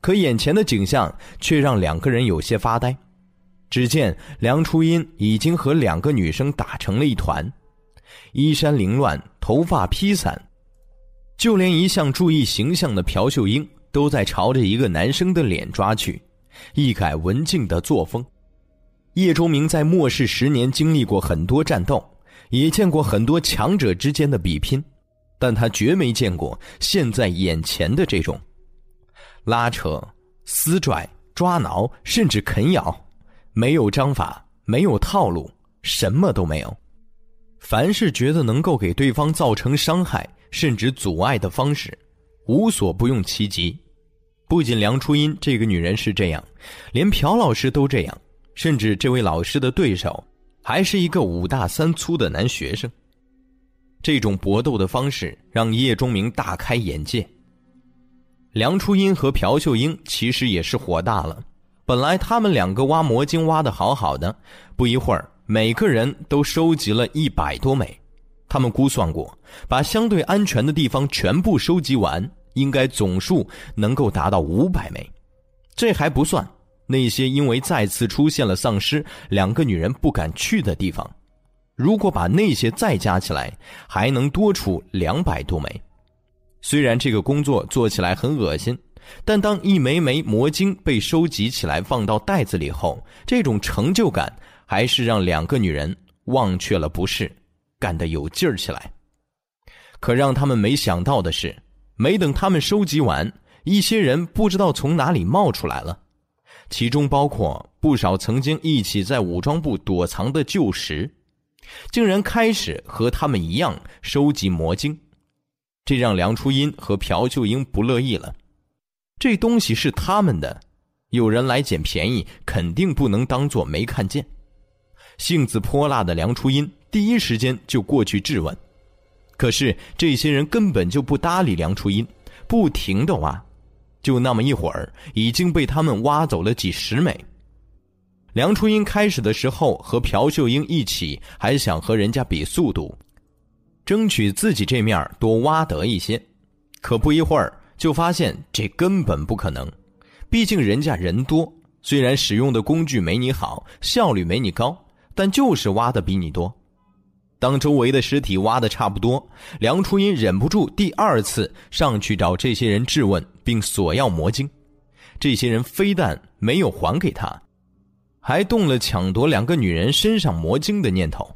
可眼前的景象却让两个人有些发呆。只见梁初音已经和两个女生打成了一团，衣衫凌乱，头发披散，就连一向注意形象的朴秀英都在朝着一个男生的脸抓去。一改文静的作风，叶钟明在末世十年经历过很多战斗，也见过很多强者之间的比拼，但他绝没见过现在眼前的这种拉扯、撕拽、抓挠，甚至啃咬，没有章法，没有套路，什么都没有。凡是觉得能够给对方造成伤害，甚至阻碍的方式，无所不用其极。不仅梁初音这个女人是这样，连朴老师都这样，甚至这位老师的对手还是一个五大三粗的男学生。这种搏斗的方式让叶钟明大开眼界。梁初音和朴秀英其实也是火大了，本来他们两个挖魔晶挖的好好的，不一会儿每个人都收集了一百多枚，他们估算过，把相对安全的地方全部收集完。应该总数能够达到五百枚，这还不算那些因为再次出现了丧尸，两个女人不敢去的地方。如果把那些再加起来，还能多出两百多枚。虽然这个工作做起来很恶心，但当一枚枚魔晶被收集起来放到袋子里后，这种成就感还是让两个女人忘却了不适，干得有劲儿起来。可让他们没想到的是。没等他们收集完，一些人不知道从哪里冒出来了，其中包括不少曾经一起在武装部躲藏的旧识，竟然开始和他们一样收集魔晶，这让梁初音和朴秀英不乐意了。这东西是他们的，有人来捡便宜，肯定不能当做没看见。性子泼辣的梁初音第一时间就过去质问。可是这些人根本就不搭理梁初音，不停的挖，就那么一会儿，已经被他们挖走了几十枚。梁初音开始的时候和朴秀英一起，还想和人家比速度，争取自己这面多挖得一些。可不一会儿就发现这根本不可能，毕竟人家人多，虽然使用的工具没你好，效率没你高，但就是挖的比你多。当周围的尸体挖的差不多，梁初音忍不住第二次上去找这些人质问，并索要魔晶。这些人非但没有还给他，还动了抢夺两个女人身上魔晶的念头。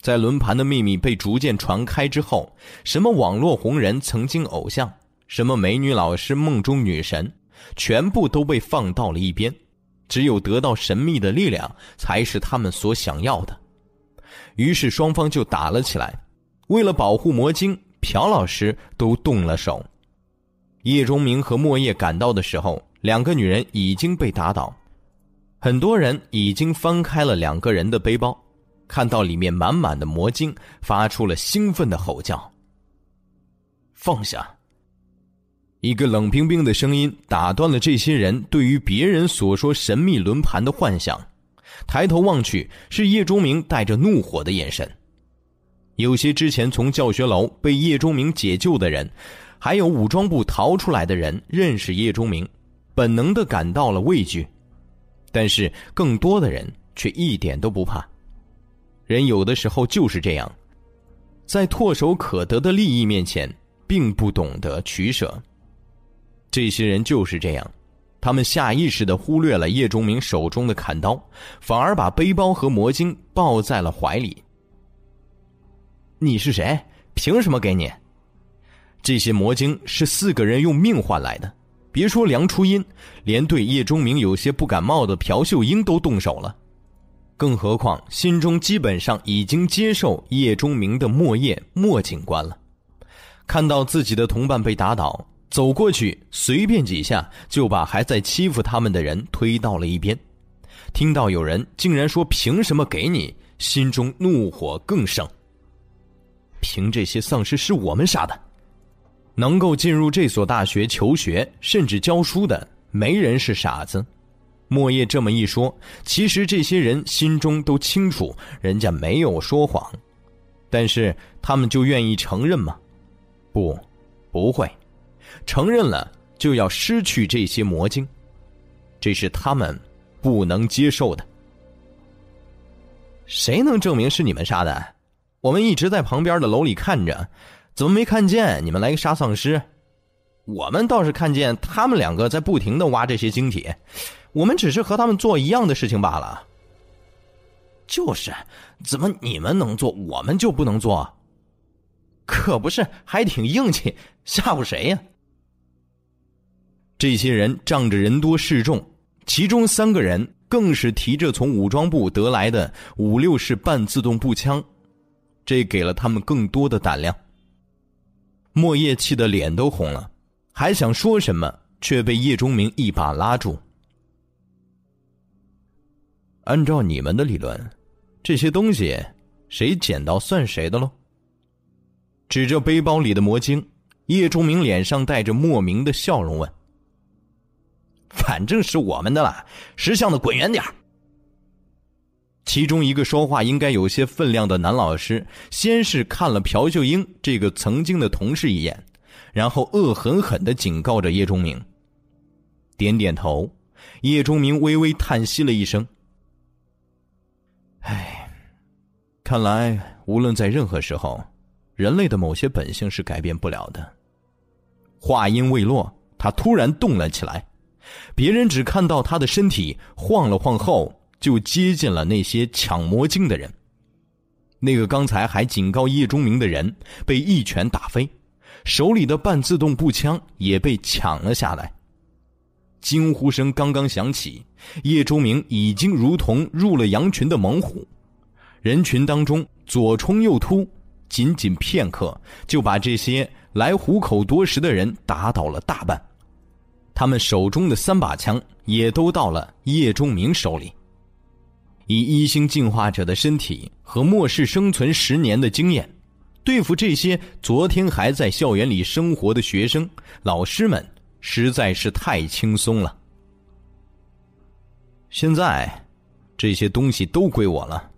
在轮盘的秘密被逐渐传开之后，什么网络红人、曾经偶像，什么美女老师、梦中女神，全部都被放到了一边。只有得到神秘的力量，才是他们所想要的。于是双方就打了起来。为了保护魔晶，朴老师都动了手。叶钟明和莫叶赶到的时候，两个女人已经被打倒。很多人已经翻开了两个人的背包，看到里面满满的魔晶，发出了兴奋的吼叫。放下！一个冷冰冰的声音打断了这些人对于别人所说神秘轮盘的幻想。抬头望去，是叶钟明带着怒火的眼神。有些之前从教学楼被叶钟明解救的人，还有武装部逃出来的人，认识叶钟明，本能的感到了畏惧。但是更多的人却一点都不怕。人有的时候就是这样，在唾手可得的利益面前，并不懂得取舍。这些人就是这样，他们下意识的忽略了叶钟明手中的砍刀，反而把背包和魔晶抱在了怀里。你是谁？凭什么给你？这些魔晶是四个人用命换来的，别说梁初音，连对叶钟明有些不感冒的朴秀英都动手了，更何况心中基本上已经接受叶钟明的莫叶莫警官了，看到自己的同伴被打倒。走过去，随便几下就把还在欺负他们的人推到了一边。听到有人竟然说“凭什么给你”，心中怒火更盛。凭这些丧尸是我们杀的，能够进入这所大学求学甚至教书的，没人是傻子。莫叶这么一说，其实这些人心中都清楚，人家没有说谎，但是他们就愿意承认吗？不，不会。承认了就要失去这些魔晶，这是他们不能接受的。谁能证明是你们杀的？我们一直在旁边的楼里看着，怎么没看见你们来杀丧尸？我们倒是看见他们两个在不停的挖这些晶体，我们只是和他们做一样的事情罢了。就是，怎么你们能做，我们就不能做？可不是，还挺硬气，吓唬谁呀？这些人仗着人多势众，其中三个人更是提着从武装部得来的五六式半自动步枪，这给了他们更多的胆量。莫叶气得脸都红了，还想说什么，却被叶钟明一把拉住。按照你们的理论，这些东西谁捡到算谁的喽？指着背包里的魔晶，叶钟明脸上带着莫名的笑容问。反正是我们的了，识相的滚远点其中一个说话应该有些分量的男老师，先是看了朴秀英这个曾经的同事一眼，然后恶狠狠的警告着叶钟明。点点头，叶钟明微微叹息了一声：“唉，看来无论在任何时候，人类的某些本性是改变不了的。”话音未落，他突然动了起来。别人只看到他的身体晃了晃后，就接近了那些抢魔晶的人。那个刚才还警告叶钟明的人被一拳打飞，手里的半自动步枪也被抢了下来。惊呼声刚刚响起，叶钟明已经如同入了羊群的猛虎，人群当中左冲右突，仅仅片刻就把这些来虎口夺食的人打倒了大半。他们手中的三把枪也都到了叶钟明手里。以一星进化者的身体和末世生存十年的经验，对付这些昨天还在校园里生活的学生、老师们，实在是太轻松了。现在，这些东西都归我了。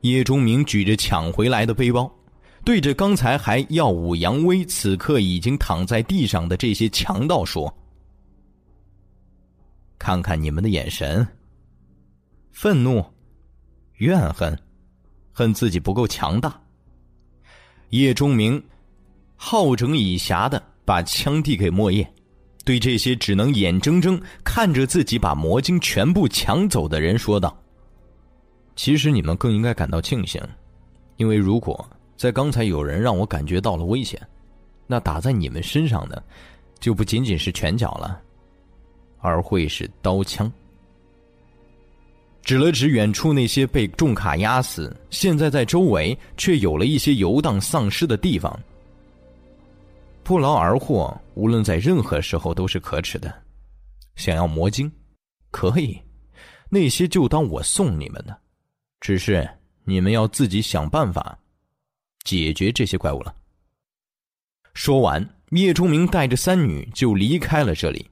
叶钟明举着抢回来的背包。对着刚才还耀武扬威，此刻已经躺在地上的这些强盗说：“看看你们的眼神，愤怒、怨恨，恨自己不够强大。”叶钟明好整以暇的把枪递给莫叶，对这些只能眼睁睁看着自己把魔晶全部抢走的人说道：“其实你们更应该感到庆幸，因为如果……”在刚才有人让我感觉到了危险，那打在你们身上的，就不仅仅是拳脚了，而会是刀枪。指了指远处那些被重卡压死，现在在周围却有了一些游荡丧尸的地方。不劳而获，无论在任何时候都是可耻的。想要魔晶，可以，那些就当我送你们的，只是你们要自己想办法解决这些怪物了。说完，叶钟明带着三女就离开了这里，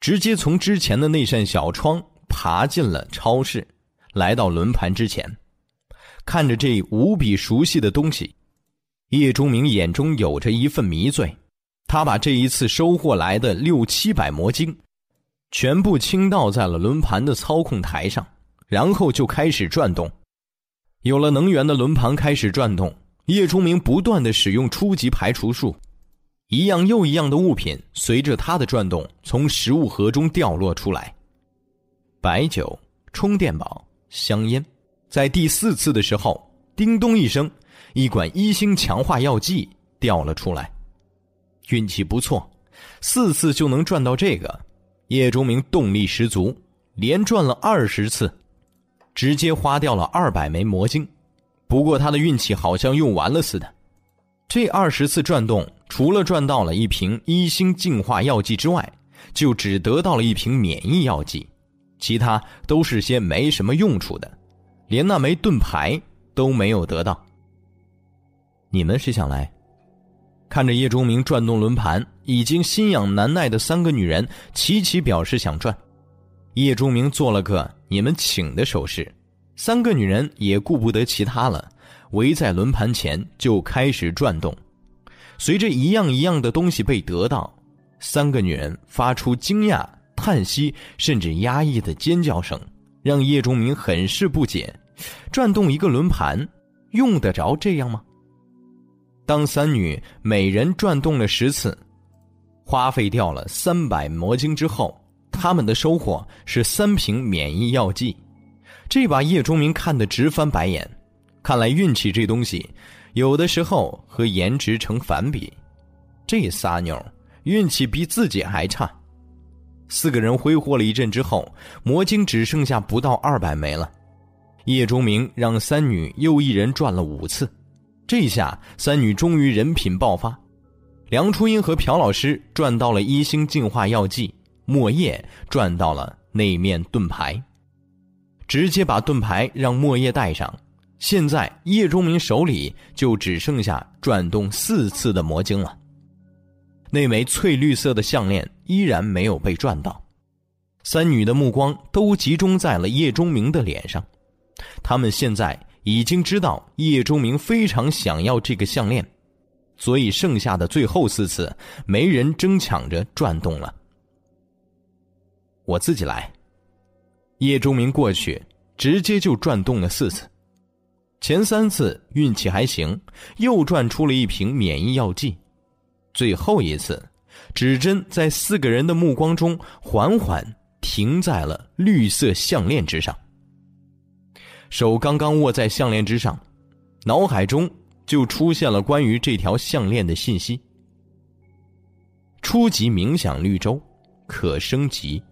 直接从之前的那扇小窗爬进了超市，来到轮盘之前，看着这无比熟悉的东西，叶钟明眼中有着一份迷醉。他把这一次收获来的六七百魔晶，全部倾倒在了轮盘的操控台上，然后就开始转动。有了能源的轮盘开始转动，叶钟明不断的使用初级排除术，一样又一样的物品随着他的转动从食物盒中掉落出来。白酒、充电宝、香烟，在第四次的时候，叮咚一声，一管一星强化药剂掉了出来。运气不错，四次就能赚到这个。叶钟明动力十足，连转了二十次，直接花掉了二百枚魔晶。不过他的运气好像用完了似的。这二十次转动，除了赚到了一瓶一星净化药剂之外，就只得到了一瓶免疫药剂，其他都是些没什么用处的，连那枚盾牌都没有得到。你们谁想来？看着叶钟明转动轮盘，已经心痒难耐的三个女人齐齐表示想转。叶钟明做了个“你们请”的手势，三个女人也顾不得其他了，围在轮盘前就开始转动。随着一样一样的东西被得到，三个女人发出惊讶、叹息，甚至压抑的尖叫声，让叶钟明很是不解：转动一个轮盘，用得着这样吗？当三女每人转动了十次，花费掉了三百魔晶之后，他们的收获是三瓶免疫药剂。这把叶钟明看得直翻白眼。看来运气这东西，有的时候和颜值成反比。这仨妞运气比自己还差。四个人挥霍了一阵之后，魔晶只剩下不到二百枚了。叶钟明让三女又一人转了五次。这下，三女终于人品爆发。梁初音和朴老师赚到了一星净化药剂，莫叶赚到了那面盾牌，直接把盾牌让莫叶带上。现在叶钟明手里就只剩下转动四次的魔晶了。那枚翠绿色的项链依然没有被转到。三女的目光都集中在了叶钟明的脸上，他们现在。已经知道叶钟明非常想要这个项链，所以剩下的最后四次，没人争抢着转动了。我自己来。叶钟明过去，直接就转动了四次，前三次运气还行，又转出了一瓶免疫药剂，最后一次，指针在四个人的目光中缓缓停在了绿色项链之上。手刚刚握在项链之上，脑海中就出现了关于这条项链的信息：初级冥想绿洲，可升级；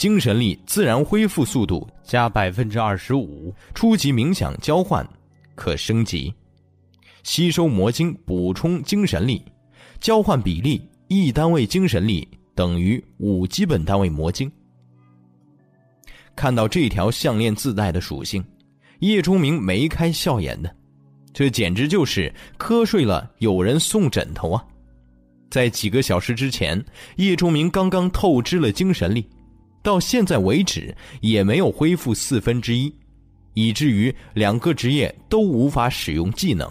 精神力自然恢复速度加百分之二十五；初级冥想交换，可升级；吸收魔晶补充精神力，交换比例一单位精神力等于五基本单位魔晶。看到这条项链自带的属性，叶钟明眉开笑眼的，这简直就是瞌睡了有人送枕头啊！在几个小时之前，叶钟明刚刚透支了精神力，到现在为止也没有恢复四分之一，以至于两个职业都无法使用技能，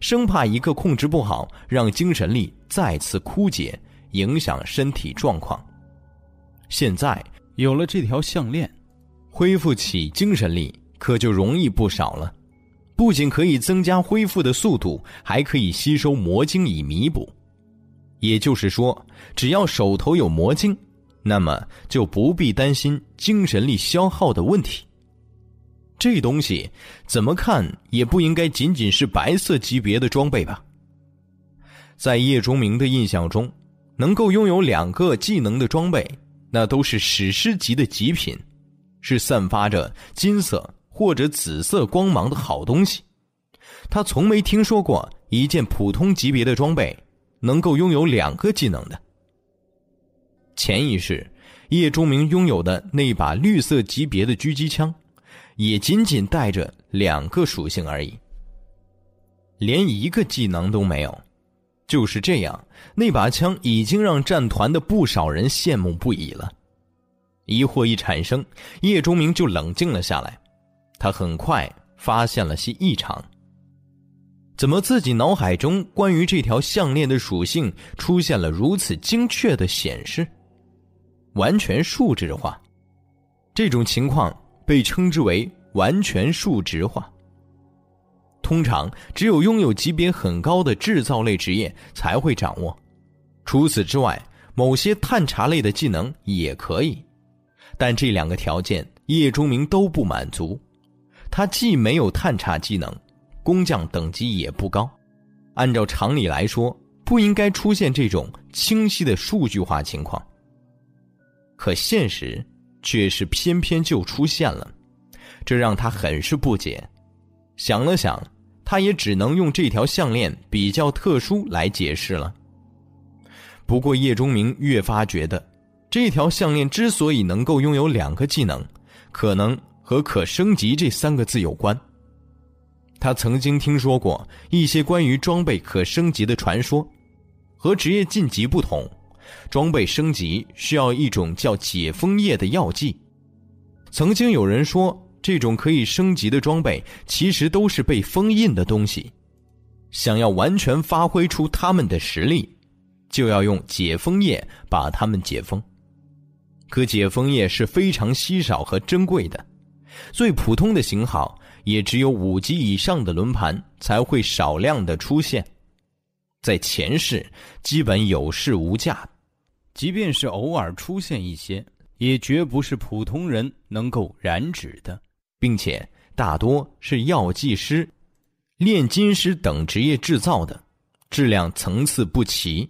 生怕一个控制不好，让精神力再次枯竭，影响身体状况。现在有了这条项链。恢复起精神力可就容易不少了，不仅可以增加恢复的速度，还可以吸收魔晶以弥补。也就是说，只要手头有魔晶，那么就不必担心精神力消耗的问题。这东西怎么看也不应该仅仅是白色级别的装备吧？在叶钟明的印象中，能够拥有两个技能的装备，那都是史诗级的极品。是散发着金色或者紫色光芒的好东西，他从没听说过一件普通级别的装备能够拥有两个技能的。潜意识叶钟明拥有的那把绿色级别的狙击枪，也仅仅带着两个属性而已，连一个技能都没有。就是这样，那把枪已经让战团的不少人羡慕不已了。疑惑一产生，叶钟明就冷静了下来。他很快发现了些异常。怎么自己脑海中关于这条项链的属性出现了如此精确的显示？完全数值化，这种情况被称之为完全数值化。通常只有拥有级别很高的制造类职业才会掌握，除此之外，某些探查类的技能也可以，但这两个条件叶钟明都不满足。他既没有探查技能，工匠等级也不高，按照常理来说，不应该出现这种清晰的数据化情况。可现实却是偏偏就出现了，这让他很是不解。想了想。他也只能用这条项链比较特殊来解释了。不过叶钟明越发觉得，这条项链之所以能够拥有两个技能，可能和“可升级”这三个字有关。他曾经听说过一些关于装备可升级的传说，和职业晋级不同，装备升级需要一种叫解封液的药剂。曾经有人说。这种可以升级的装备，其实都是被封印的东西。想要完全发挥出他们的实力，就要用解封液把它们解封。可解封液是非常稀少和珍贵的，最普通的型号也只有五级以上的轮盘才会少量的出现，在前世基本有市无价，即便是偶尔出现一些，也绝不是普通人能够染指的。并且大多是药剂师、炼金师等职业制造的，质量层次不齐，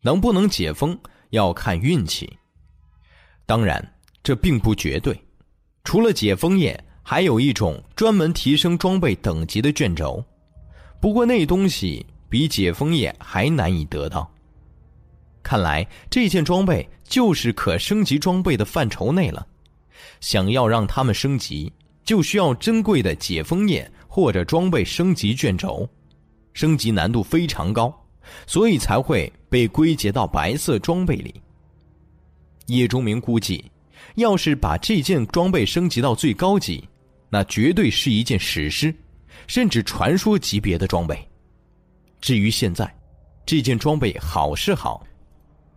能不能解封要看运气。当然，这并不绝对。除了解封液，还有一种专门提升装备等级的卷轴，不过那东西比解封液还难以得到。看来这件装备就是可升级装备的范畴内了。想要让他们升级。就需要珍贵的解封液或者装备升级卷轴，升级难度非常高，所以才会被归结到白色装备里。叶钟明估计，要是把这件装备升级到最高级，那绝对是一件史诗，甚至传说级别的装备。至于现在，这件装备好是好，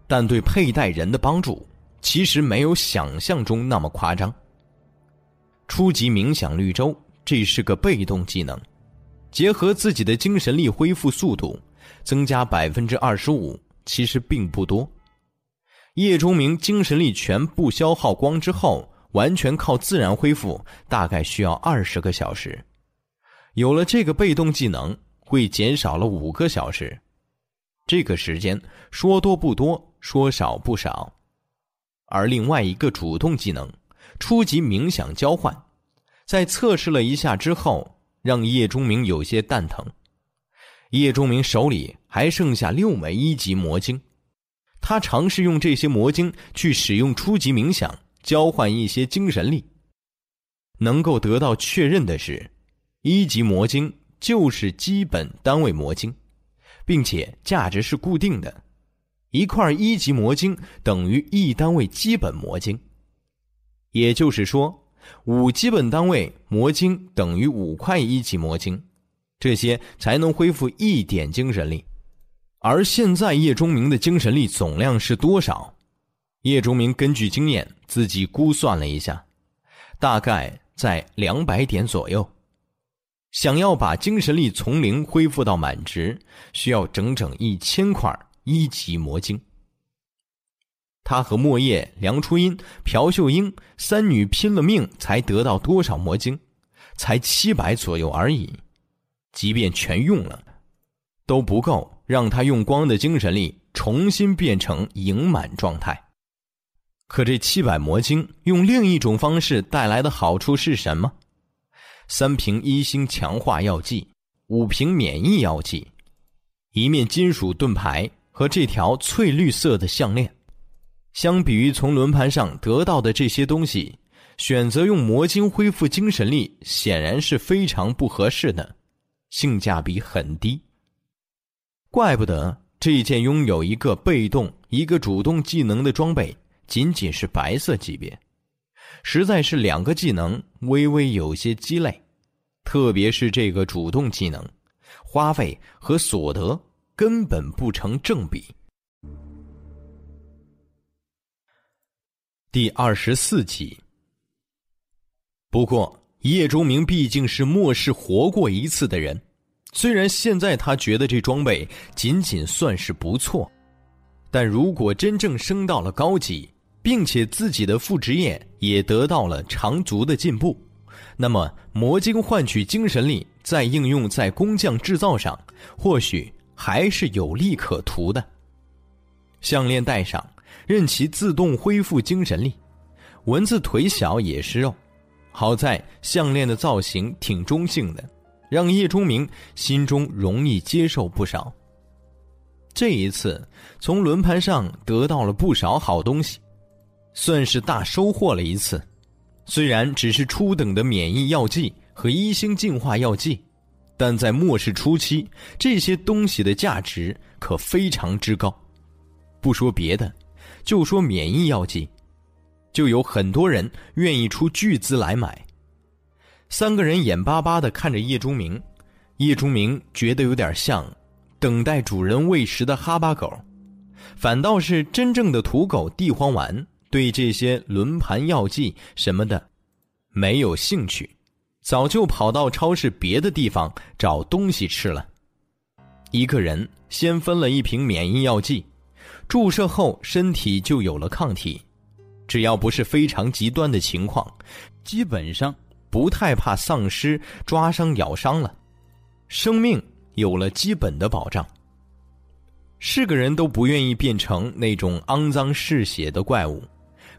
但对佩戴人的帮助其实没有想象中那么夸张。初级冥想绿洲，这是个被动技能，结合自己的精神力恢复速度，增加百分之二十五，其实并不多。叶钟明精神力全部消耗光之后，完全靠自然恢复，大概需要二十个小时。有了这个被动技能，会减少了五个小时。这个时间说多不多，说少不少。而另外一个主动技能。初级冥想交换，在测试了一下之后，让叶钟明有些蛋疼。叶钟明手里还剩下六枚一级魔晶，他尝试用这些魔晶去使用初级冥想交换一些精神力。能够得到确认的是，一级魔晶就是基本单位魔晶，并且价值是固定的，一块一级魔晶等于一单位基本魔晶。也就是说，五基本单位魔晶等于五块一级魔晶，这些才能恢复一点精神力。而现在叶钟明的精神力总量是多少？叶钟明根据经验自己估算了一下，大概在两百点左右。想要把精神力从零恢复到满值，需要整整一千块一级魔晶。他和莫叶、梁初音、朴秀英三女拼了命才得到多少魔晶？才七百左右而已。即便全用了，都不够让他用光的精神力重新变成盈满状态。可这七百魔晶用另一种方式带来的好处是什么？三瓶一星强化药剂，五瓶免疫药剂，一面金属盾牌和这条翠绿色的项链。相比于从轮盘上得到的这些东西，选择用魔晶恢复精神力，显然是非常不合适的，性价比很低。怪不得这件拥有一个被动、一个主动技能的装备，仅仅是白色级别，实在是两个技能微微有些鸡肋，特别是这个主动技能，花费和所得根本不成正比。第二十四集。不过，叶钟明毕竟是末世活过一次的人，虽然现在他觉得这装备仅仅算是不错，但如果真正升到了高级，并且自己的副职业也得到了长足的进步，那么魔晶换取精神力，再应用在工匠制造上，或许还是有利可图的。项链戴上。任其自动恢复精神力，蚊子腿小也是肉。好在项链的造型挺中性的，让叶钟明心中容易接受不少。这一次从轮盘上得到了不少好东西，算是大收获了一次。虽然只是初等的免疫药剂和一星进化药剂，但在末世初期，这些东西的价值可非常之高。不说别的。就说免疫药剂，就有很多人愿意出巨资来买。三个人眼巴巴的看着叶钟明，叶钟明觉得有点像等待主人喂食的哈巴狗，反倒是真正的土狗地黄丸对这些轮盘药剂什么的没有兴趣，早就跑到超市别的地方找东西吃了。一个人先分了一瓶免疫药剂。注射后，身体就有了抗体，只要不是非常极端的情况，基本上不太怕丧尸抓伤、咬伤了，生命有了基本的保障。是个人都不愿意变成那种肮脏嗜血的怪物，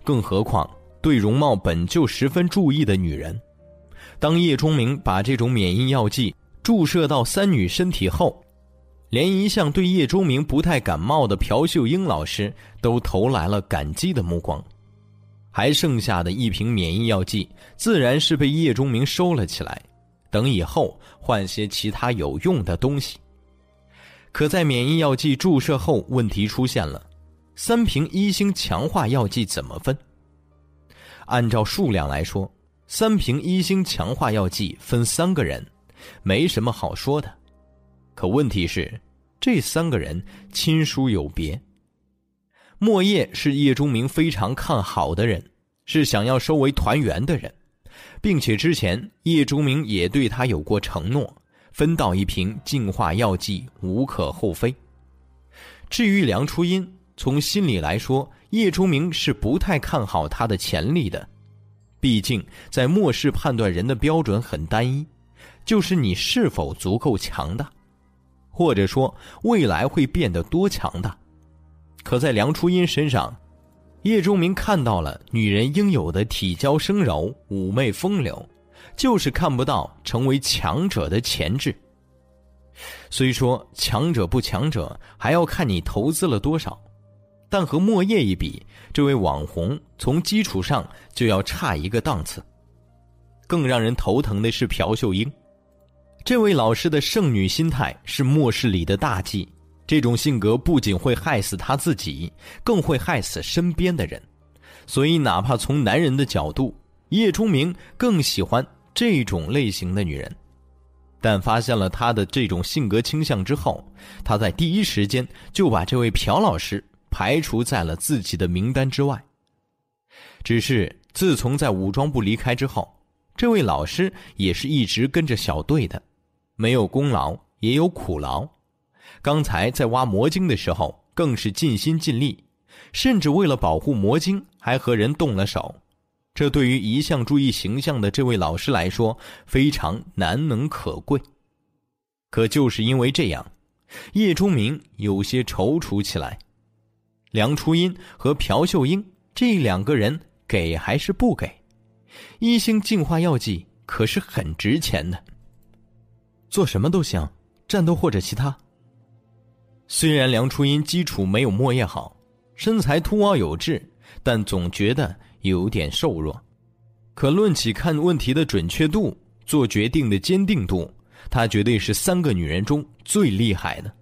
更何况对容貌本就十分注意的女人。当叶钟明把这种免疫药剂注射到三女身体后，连一向对叶钟明不太感冒的朴秀英老师都投来了感激的目光，还剩下的一瓶免疫药剂自然是被叶钟明收了起来，等以后换些其他有用的东西。可在免疫药剂注射后，问题出现了：三瓶一星强化药剂怎么分？按照数量来说，三瓶一星强化药剂分三个人，没什么好说的。可问题是，这三个人亲疏有别。莫叶是叶钟明非常看好的人，是想要收为团员的人，并且之前叶钟明也对他有过承诺，分到一瓶净化药剂无可厚非。至于梁初音，从心里来说，叶钟明是不太看好他的潜力的，毕竟在末世判断人的标准很单一，就是你是否足够强大。或者说未来会变得多强大？可在梁初音身上，叶钟明看到了女人应有的体娇生柔、妩媚风流，就是看不到成为强者的潜质。虽说强者不强者还要看你投资了多少，但和莫叶一比，这位网红从基础上就要差一个档次。更让人头疼的是朴秀英。这位老师的圣女心态是末世里的大忌，这种性格不仅会害死他自己，更会害死身边的人。所以，哪怕从男人的角度，叶钟明更喜欢这种类型的女人。但发现了他的这种性格倾向之后，他在第一时间就把这位朴老师排除在了自己的名单之外。只是自从在武装部离开之后，这位老师也是一直跟着小队的。没有功劳也有苦劳，刚才在挖魔晶的时候更是尽心尽力，甚至为了保护魔晶还和人动了手。这对于一向注意形象的这位老师来说非常难能可贵。可就是因为这样，叶钟明有些踌躇起来。梁初音和朴秀英这两个人给还是不给？一星净化药剂可是很值钱的。做什么都行，战斗或者其他。虽然梁初音基础没有莫叶好，身材凸凹有致，但总觉得有点瘦弱。可论起看问题的准确度、做决定的坚定度，她绝对是三个女人中最厉害的。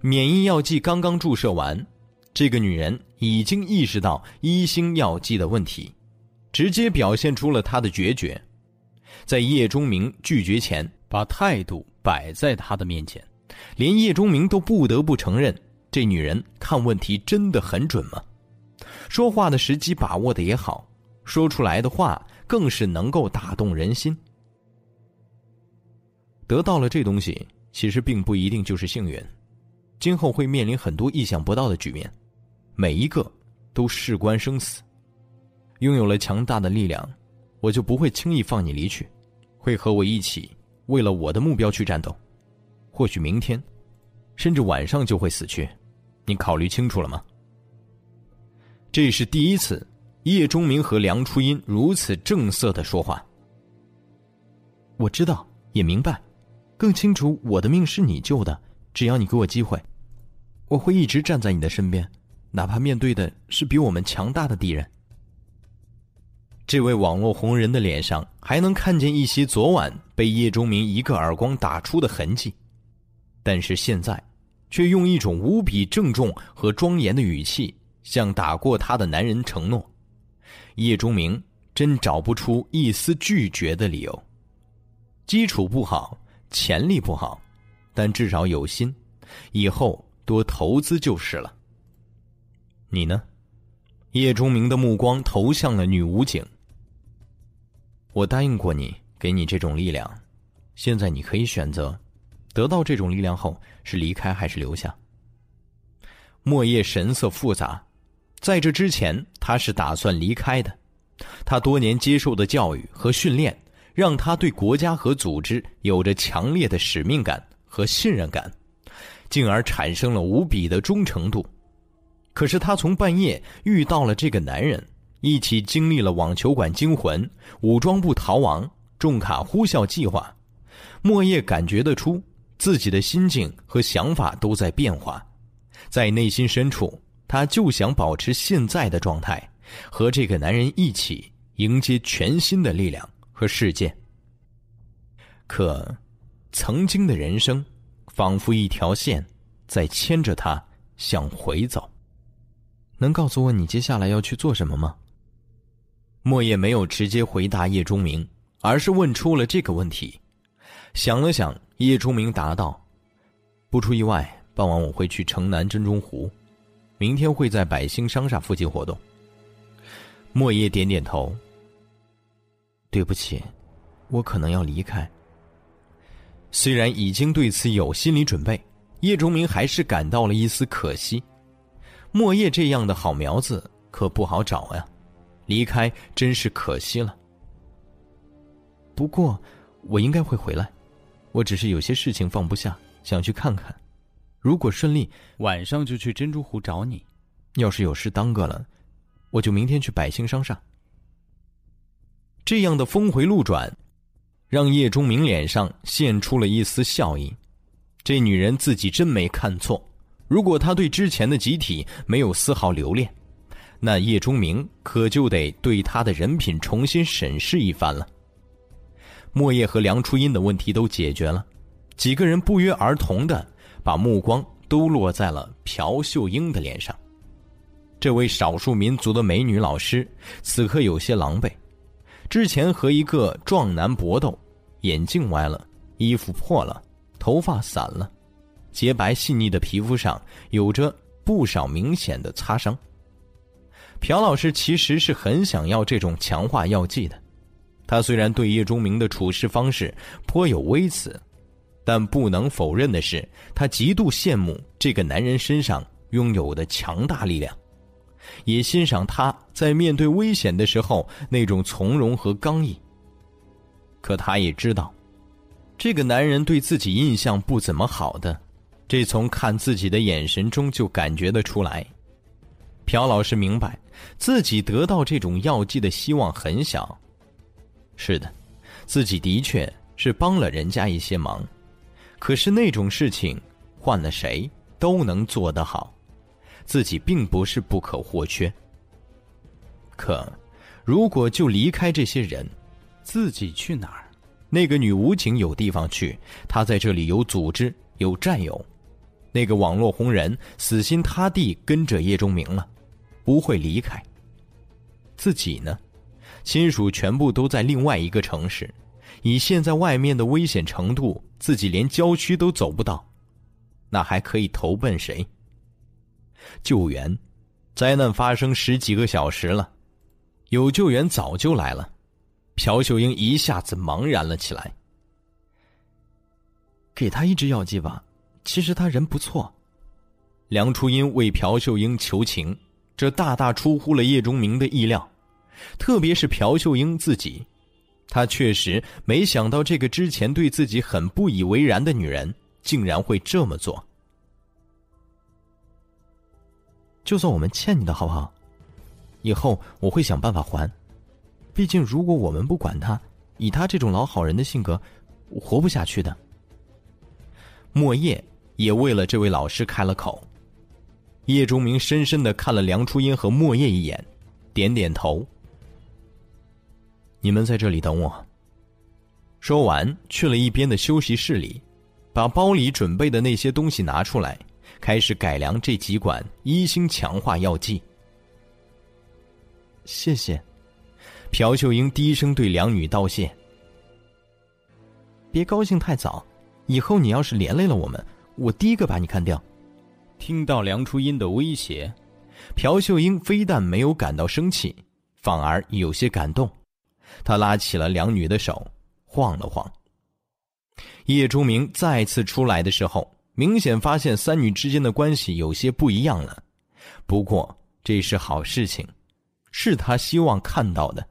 免疫药剂刚刚注射完，这个女人已经意识到一星药剂的问题，直接表现出了她的决绝。在叶中明拒绝前，把态度摆在他的面前，连叶中明都不得不承认，这女人看问题真的很准吗？说话的时机把握的也好，说出来的话更是能够打动人心。得到了这东西，其实并不一定就是幸运，今后会面临很多意想不到的局面，每一个都事关生死。拥有了强大的力量。我就不会轻易放你离去，会和我一起为了我的目标去战斗。或许明天，甚至晚上就会死去，你考虑清楚了吗？这是第一次，叶钟明和梁初音如此正色的说话。我知道，也明白，更清楚我的命是你救的。只要你给我机会，我会一直站在你的身边，哪怕面对的是比我们强大的敌人。这位网络红人的脸上还能看见一些昨晚被叶钟明一个耳光打出的痕迹，但是现在，却用一种无比郑重和庄严的语气向打过他的男人承诺：叶钟明真找不出一丝拒绝的理由。基础不好，潜力不好，但至少有心，以后多投资就是了。你呢？叶钟明的目光投向了女武警。我答应过你，给你这种力量，现在你可以选择，得到这种力量后是离开还是留下。莫叶神色复杂，在这之前他是打算离开的，他多年接受的教育和训练，让他对国家和组织有着强烈的使命感和信任感，进而产生了无比的忠诚度。可是他从半夜遇到了这个男人。一起经历了网球馆惊魂、武装部逃亡、重卡呼啸计划，莫叶感觉得出自己的心境和想法都在变化，在内心深处，他就想保持现在的状态，和这个男人一起迎接全新的力量和世界。可，曾经的人生，仿佛一条线，在牵着他向回走。能告诉我你接下来要去做什么吗？莫叶没有直接回答叶钟明，而是问出了这个问题。想了想，叶钟明答道：“不出意外，傍晚我会去城南珍珠湖，明天会在百兴商厦附近活动。”莫叶点点头。对不起，我可能要离开。虽然已经对此有心理准备，叶钟明还是感到了一丝可惜。莫叶这样的好苗子可不好找呀。离开真是可惜了。不过，我应该会回来。我只是有些事情放不下，想去看看。如果顺利，晚上就去珍珠湖找你。要是有事耽搁了，我就明天去百兴商厦。这样的峰回路转，让叶钟明脸上现出了一丝笑意。这女人自己真没看错。如果他对之前的集体没有丝毫留恋。那叶钟明可就得对他的人品重新审视一番了。莫叶和梁初音的问题都解决了，几个人不约而同的把目光都落在了朴秀英的脸上。这位少数民族的美女老师此刻有些狼狈，之前和一个壮男搏斗，眼镜歪了，衣服破了，头发散了，洁白细腻的皮肤上有着不少明显的擦伤。朴老师其实是很想要这种强化药剂的，他虽然对叶钟明的处事方式颇有微词，但不能否认的是，他极度羡慕这个男人身上拥有的强大力量，也欣赏他在面对危险的时候那种从容和刚毅。可他也知道，这个男人对自己印象不怎么好的，这从看自己的眼神中就感觉得出来。朴老师明白，自己得到这种药剂的希望很小。是的，自己的确是帮了人家一些忙，可是那种事情换了谁都能做得好，自己并不是不可或缺。可，如果就离开这些人，自己去哪儿？那个女武警有地方去，她在这里有组织、有战友。那个网络红人死心塌地跟着叶钟明了，不会离开。自己呢，亲属全部都在另外一个城市，以现在外面的危险程度，自己连郊区都走不到，那还可以投奔谁？救援。灾难发生十几个小时了，有救援早就来了。朴秀英一下子茫然了起来。给他一支药剂吧，其实他人不错。梁初音为朴秀英求情，这大大出乎了叶钟明的意料，特别是朴秀英自己，他确实没想到这个之前对自己很不以为然的女人，竟然会这么做。就算我们欠你的好不好？以后我会想办法还。毕竟，如果我们不管他，以他这种老好人的性格，活不下去的。莫叶也为了这位老师开了口。叶钟明深深的看了梁初音和莫叶一眼，点点头。你们在这里等我。说完，去了一边的休息室里，把包里准备的那些东西拿出来。开始改良这几管一星强化药剂。谢谢，朴秀英低声对两女道谢。别高兴太早，以后你要是连累了我们，我第一个把你干掉。听到梁初音的威胁，朴秀英非但没有感到生气，反而有些感动。她拉起了两女的手，晃了晃。叶朱明再次出来的时候。明显发现三女之间的关系有些不一样了，不过这是好事情，是他希望看到的。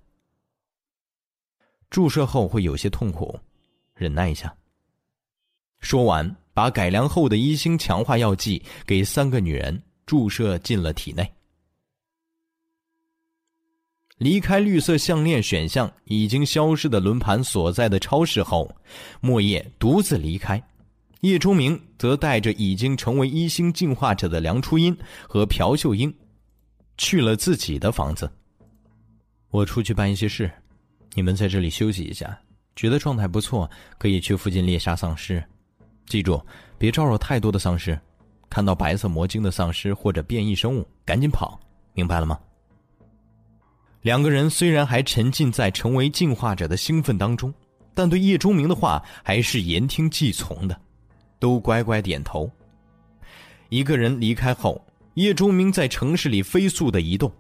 注射后会有些痛苦，忍耐一下。说完，把改良后的一星强化药剂给三个女人注射进了体内。离开绿色项链选项已经消失的轮盘所在的超市后，莫叶独自离开。叶钟明则带着已经成为一星进化者的梁初音和朴秀英，去了自己的房子。我出去办一些事，你们在这里休息一下。觉得状态不错，可以去附近猎杀丧尸。记住，别招惹太多的丧尸。看到白色魔晶的丧尸或者变异生物，赶紧跑，明白了吗？两个人虽然还沉浸在成为进化者的兴奋当中，但对叶钟明的话还是言听计从的。都乖乖点头。一个人离开后，叶钟明在城市里飞速的移动，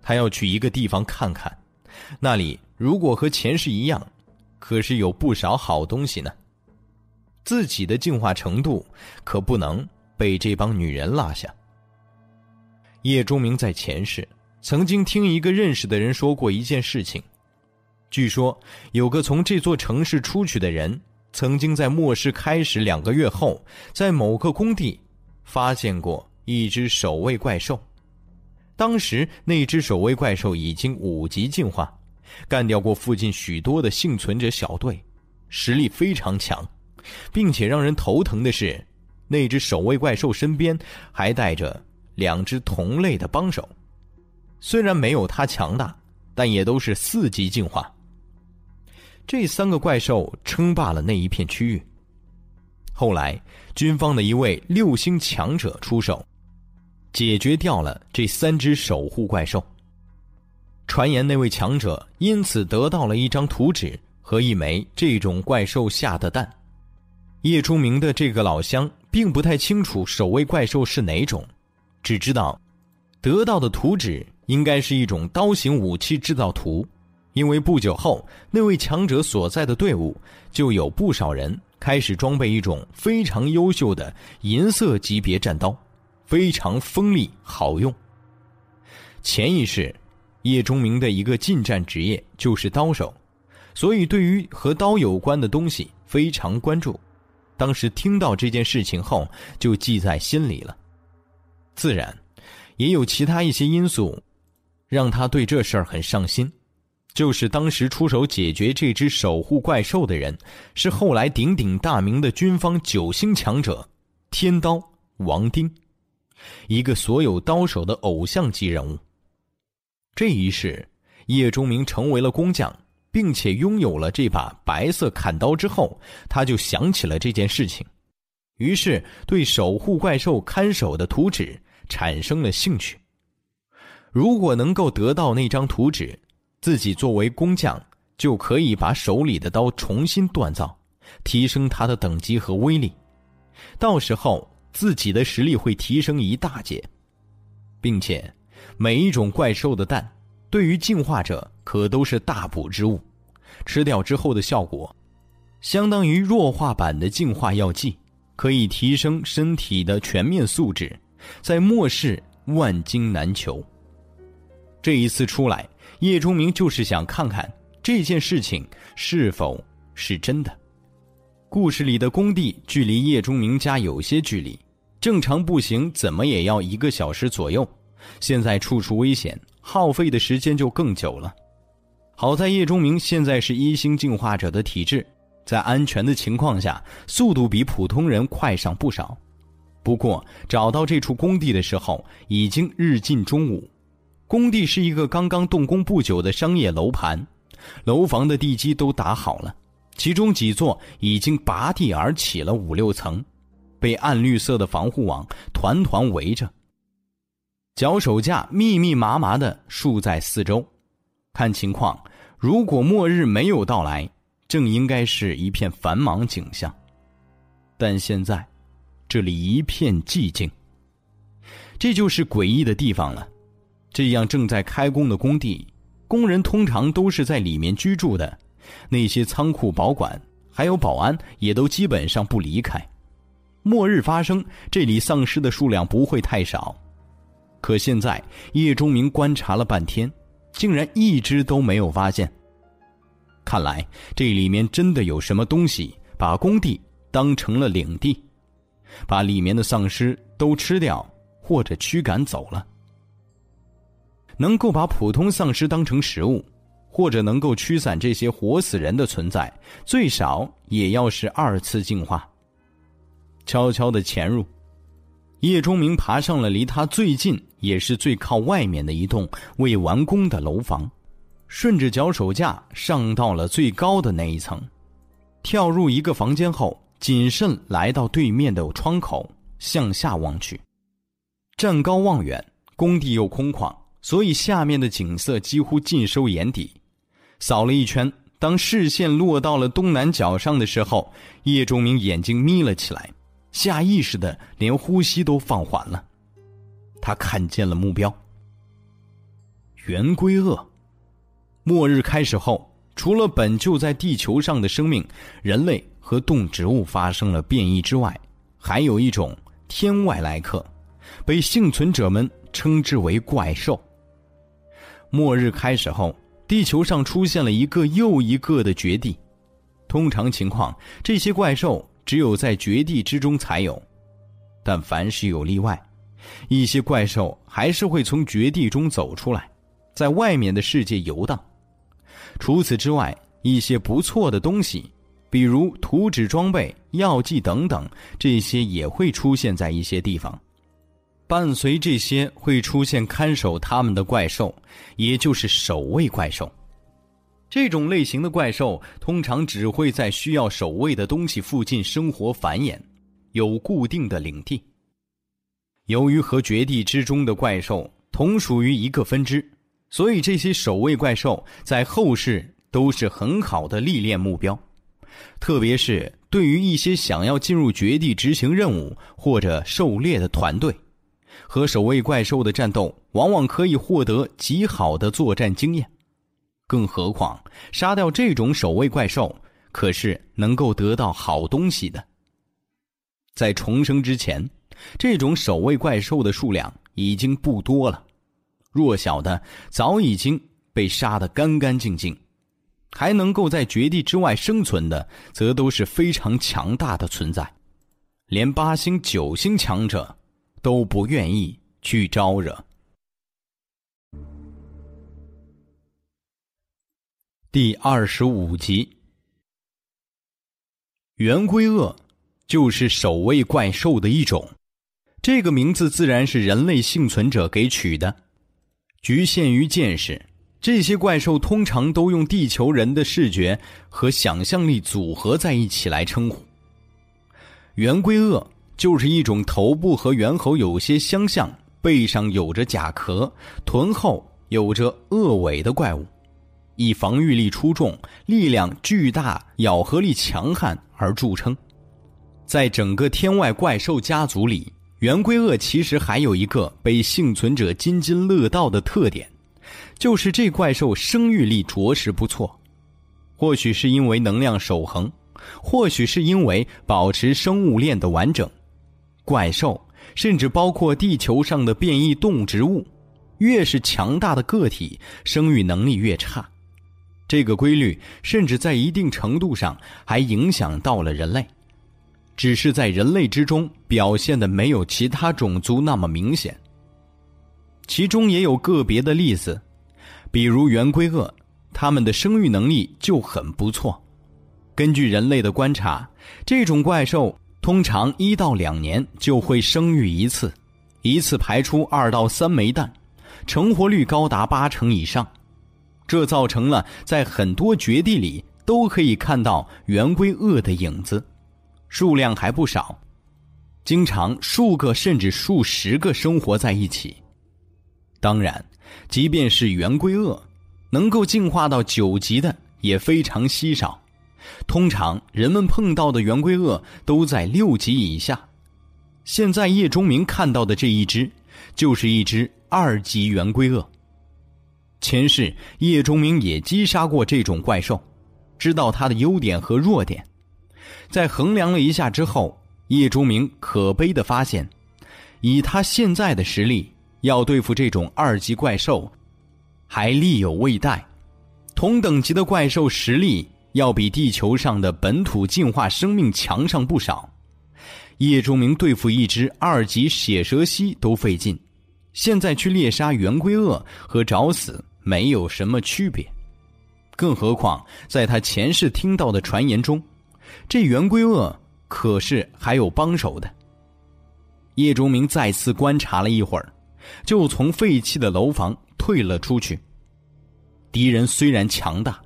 他要去一个地方看看，那里如果和前世一样，可是有不少好东西呢。自己的进化程度可不能被这帮女人落下。叶钟明在前世曾经听一个认识的人说过一件事情，据说有个从这座城市出去的人。曾经在末世开始两个月后，在某个工地发现过一只守卫怪兽。当时那只守卫怪兽已经五级进化，干掉过附近许多的幸存者小队，实力非常强，并且让人头疼的是，那只守卫怪兽身边还带着两只同类的帮手，虽然没有它强大，但也都是四级进化。这三个怪兽称霸了那一片区域。后来，军方的一位六星强者出手，解决掉了这三只守护怪兽。传言那位强者因此得到了一张图纸和一枚这种怪兽下的蛋。叶钟明的这个老乡并不太清楚守卫怪兽是哪种，只知道得到的图纸应该是一种刀形武器制造图。因为不久后，那位强者所在的队伍就有不少人开始装备一种非常优秀的银色级别战刀，非常锋利好用。潜意识，叶钟明的一个近战职业就是刀手，所以对于和刀有关的东西非常关注。当时听到这件事情后，就记在心里了。自然，也有其他一些因素，让他对这事儿很上心。就是当时出手解决这只守护怪兽的人，是后来鼎鼎大名的军方九星强者天刀王丁，一个所有刀手的偶像级人物。这一世，叶钟明成为了工匠，并且拥有了这把白色砍刀之后，他就想起了这件事情，于是对守护怪兽看守的图纸产生了兴趣。如果能够得到那张图纸，自己作为工匠就可以把手里的刀重新锻造，提升它的等级和威力。到时候自己的实力会提升一大截，并且每一种怪兽的蛋对于进化者可都是大补之物，吃掉之后的效果，相当于弱化版的进化药剂，可以提升身体的全面素质，在末世万金难求。这一次出来，叶钟明就是想看看这件事情是否是真的。故事里的工地距离叶钟明家有些距离，正常步行怎么也要一个小时左右。现在处处危险，耗费的时间就更久了。好在叶钟明现在是一星进化者的体质，在安全的情况下，速度比普通人快上不少。不过找到这处工地的时候，已经日近中午。工地是一个刚刚动工不久的商业楼盘，楼房的地基都打好了，其中几座已经拔地而起了五六层，被暗绿色的防护网团团围着。脚手架密密麻麻的竖在四周，看情况，如果末日没有到来，正应该是一片繁忙景象。但现在，这里一片寂静，这就是诡异的地方了。这样正在开工的工地，工人通常都是在里面居住的，那些仓库保管还有保安也都基本上不离开。末日发生，这里丧尸的数量不会太少。可现在叶钟明观察了半天，竟然一只都没有发现。看来这里面真的有什么东西把工地当成了领地，把里面的丧尸都吃掉或者驱赶走了。能够把普通丧尸当成食物，或者能够驱散这些活死人的存在，最少也要是二次进化。悄悄的潜入，叶钟明爬上了离他最近也是最靠外面的一栋未完工的楼房，顺着脚手架上到了最高的那一层，跳入一个房间后，谨慎来到对面的窗口，向下望去，站高望远，工地又空旷。所以下面的景色几乎尽收眼底，扫了一圈，当视线落到了东南角上的时候，叶仲明眼睛眯了起来，下意识的连呼吸都放缓了。他看见了目标——圆规鳄。末日开始后，除了本就在地球上的生命，人类和动植物发生了变异之外，还有一种天外来客，被幸存者们称之为怪兽。末日开始后，地球上出现了一个又一个的绝地。通常情况，这些怪兽只有在绝地之中才有，但凡是有例外，一些怪兽还是会从绝地中走出来，在外面的世界游荡。除此之外，一些不错的东西，比如图纸、装备、药剂等等，这些也会出现在一些地方。伴随这些会出现看守他们的怪兽，也就是守卫怪兽。这种类型的怪兽通常只会在需要守卫的东西附近生活繁衍，有固定的领地。由于和绝地之中的怪兽同属于一个分支，所以这些守卫怪兽在后世都是很好的历练目标，特别是对于一些想要进入绝地执行任务或者狩猎的团队。和守卫怪兽的战斗，往往可以获得极好的作战经验。更何况，杀掉这种守卫怪兽，可是能够得到好东西的。在重生之前，这种守卫怪兽的数量已经不多了，弱小的早已经被杀得干干净净，还能够在绝地之外生存的，则都是非常强大的存在，连八星、九星强者。都不愿意去招惹。第二十五集，圆规鳄就是守卫怪兽的一种，这个名字自然是人类幸存者给取的。局限于见识，这些怪兽通常都用地球人的视觉和想象力组合在一起来称呼。圆龟鳄就是一种头部和猿猴有些相像，背上有着甲壳，臀后有着鳄尾的怪物，以防御力出众、力量巨大、咬合力强悍而著称。在整个天外怪兽家族里，圆龟鳄其实还有一个被幸存者津津乐道的特点，就是这怪兽生育力着实不错。或许是因为能量守恒，或许是因为保持生物链的完整。怪兽，甚至包括地球上的变异动植物，越是强大的个体，生育能力越差。这个规律甚至在一定程度上还影响到了人类，只是在人类之中表现的没有其他种族那么明显。其中也有个别的例子，比如圆龟鳄，它们的生育能力就很不错。根据人类的观察，这种怪兽。通常一到两年就会生育一次，一次排出二到三枚蛋，成活率高达八成以上。这造成了在很多绝地里都可以看到圆龟鳄的影子，数量还不少，经常数个甚至数十个生活在一起。当然，即便是圆龟鳄，能够进化到九级的也非常稀少。通常人们碰到的圆龟鳄都在六级以下，现在叶钟明看到的这一只，就是一只二级圆龟鳄。前世叶钟明也击杀过这种怪兽，知道它的优点和弱点。在衡量了一下之后，叶钟明可悲的发现，以他现在的实力，要对付这种二级怪兽，还力有未逮。同等级的怪兽实力。要比地球上的本土进化生命强上不少。叶钟明对付一只二级血蛇蜥都费劲，现在去猎杀圆龟鳄和找死没有什么区别。更何况在他前世听到的传言中，这圆龟鳄可是还有帮手的。叶钟明再次观察了一会儿，就从废弃的楼房退了出去。敌人虽然强大。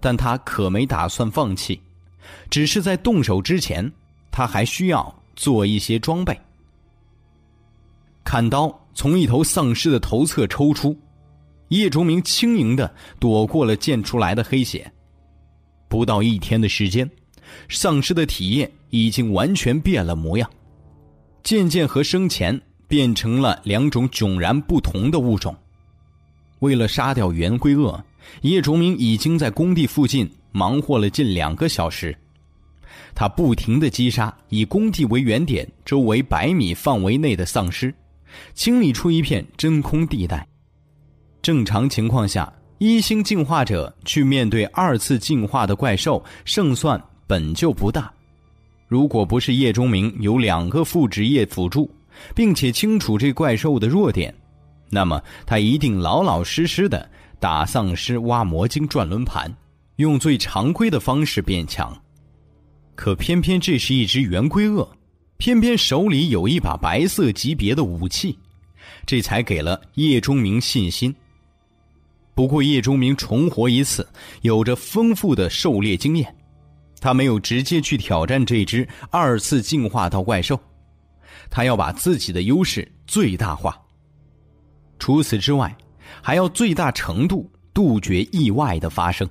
但他可没打算放弃，只是在动手之前，他还需要做一些装备。砍刀从一头丧尸的头侧抽出，叶钟明轻盈的躲过了溅出来的黑血。不到一天的时间，丧尸的体液已经完全变了模样，渐渐和生前变成了两种迥然不同的物种。为了杀掉圆龟鳄。叶崇明已经在工地附近忙活了近两个小时，他不停地击杀以工地为原点周围百米范围内的丧尸，清理出一片真空地带。正常情况下，一星进化者去面对二次进化的怪兽，胜算本就不大。如果不是叶钟明有两个副职业辅助，并且清楚这怪兽的弱点，那么他一定老老实实的。打丧尸、挖魔晶、转轮盘，用最常规的方式变强。可偏偏这是一只圆龟鳄，偏偏手里有一把白色级别的武器，这才给了叶钟明信心。不过叶钟明重活一次，有着丰富的狩猎经验，他没有直接去挑战这只二次进化到怪兽，他要把自己的优势最大化。除此之外。还要最大程度杜绝意外的发生。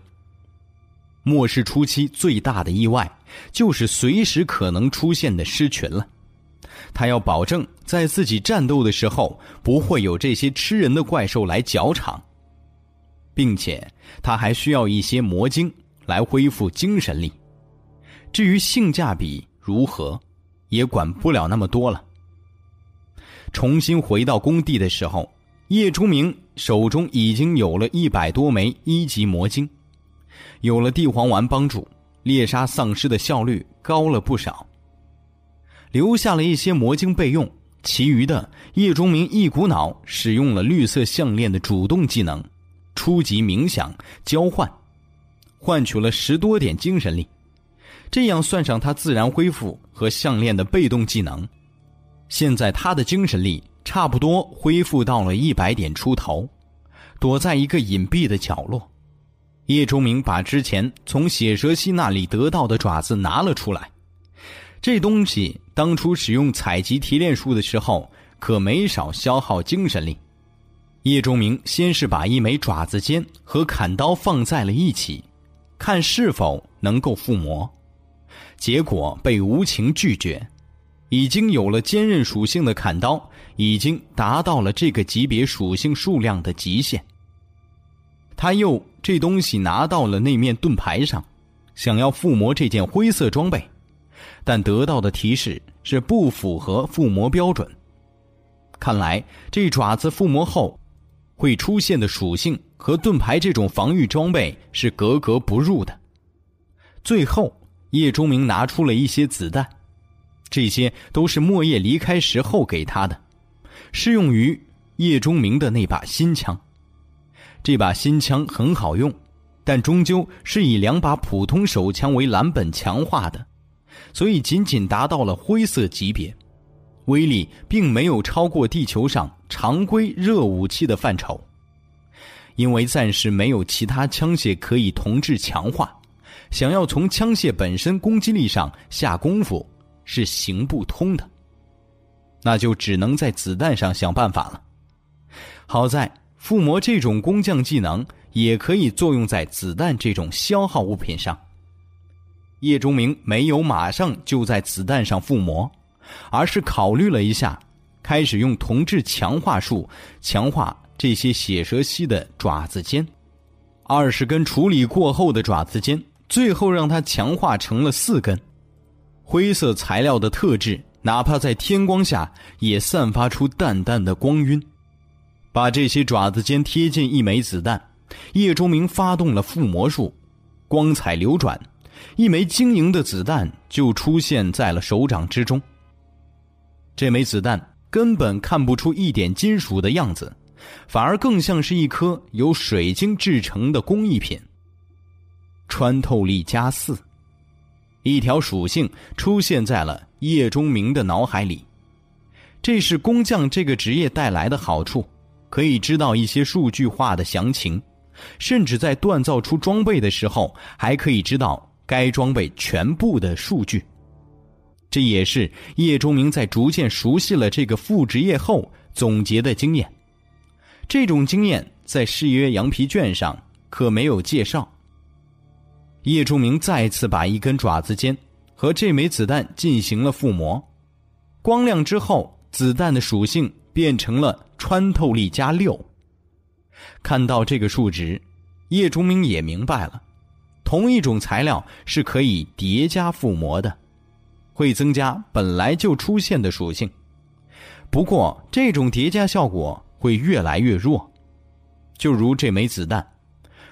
末世初期最大的意外就是随时可能出现的狮群了。他要保证在自己战斗的时候不会有这些吃人的怪兽来搅场，并且他还需要一些魔晶来恢复精神力。至于性价比如何，也管不了那么多了。重新回到工地的时候。叶钟明手中已经有了一百多枚一级魔晶，有了地黄丸帮助，猎杀丧尸的效率高了不少。留下了一些魔晶备用，其余的叶钟明一股脑使用了绿色项链的主动技能，初级冥想交换，换取了十多点精神力。这样算上他自然恢复和项链的被动技能，现在他的精神力。差不多恢复到了一百点出头，躲在一个隐蔽的角落。叶钟明把之前从血蛇溪那里得到的爪子拿了出来。这东西当初使用采集提炼术的时候，可没少消耗精神力。叶钟明先是把一枚爪子尖和砍刀放在了一起，看是否能够附魔，结果被无情拒绝。已经有了坚韧属性的砍刀，已经达到了这个级别属性数量的极限。他又这东西拿到了那面盾牌上，想要附魔这件灰色装备，但得到的提示是不符合附魔标准。看来这爪子附魔后会出现的属性和盾牌这种防御装备是格格不入的。最后，叶钟明拿出了一些子弹。这些都是莫叶离开时候给他的，适用于叶钟明的那把新枪。这把新枪很好用，但终究是以两把普通手枪为蓝本强化的，所以仅仅达到了灰色级别，威力并没有超过地球上常规热武器的范畴。因为暂时没有其他枪械可以同质强化，想要从枪械本身攻击力上下功夫。是行不通的，那就只能在子弹上想办法了。好在附魔这种工匠技能也可以作用在子弹这种消耗物品上。叶钟明没有马上就在子弹上附魔，而是考虑了一下，开始用铜质强化术强化这些血蛇蜥的爪子尖。二十根处理过后的爪子尖，最后让它强化成了四根。灰色材料的特质，哪怕在天光下也散发出淡淡的光晕。把这些爪子尖贴近一枚子弹，叶钟明发动了附魔术，光彩流转，一枚晶莹的子弹就出现在了手掌之中。这枚子弹根本看不出一点金属的样子，反而更像是一颗由水晶制成的工艺品。穿透力加四。一条属性出现在了叶钟明的脑海里，这是工匠这个职业带来的好处，可以知道一些数据化的详情，甚至在锻造出装备的时候，还可以知道该装备全部的数据。这也是叶钟明在逐渐熟悉了这个副职业后总结的经验。这种经验在誓约羊皮卷上可没有介绍。叶钟明再次把一根爪子尖和这枚子弹进行了附魔，光亮之后，子弹的属性变成了穿透力加六。看到这个数值，叶钟明也明白了，同一种材料是可以叠加附魔的，会增加本来就出现的属性。不过，这种叠加效果会越来越弱，就如这枚子弹。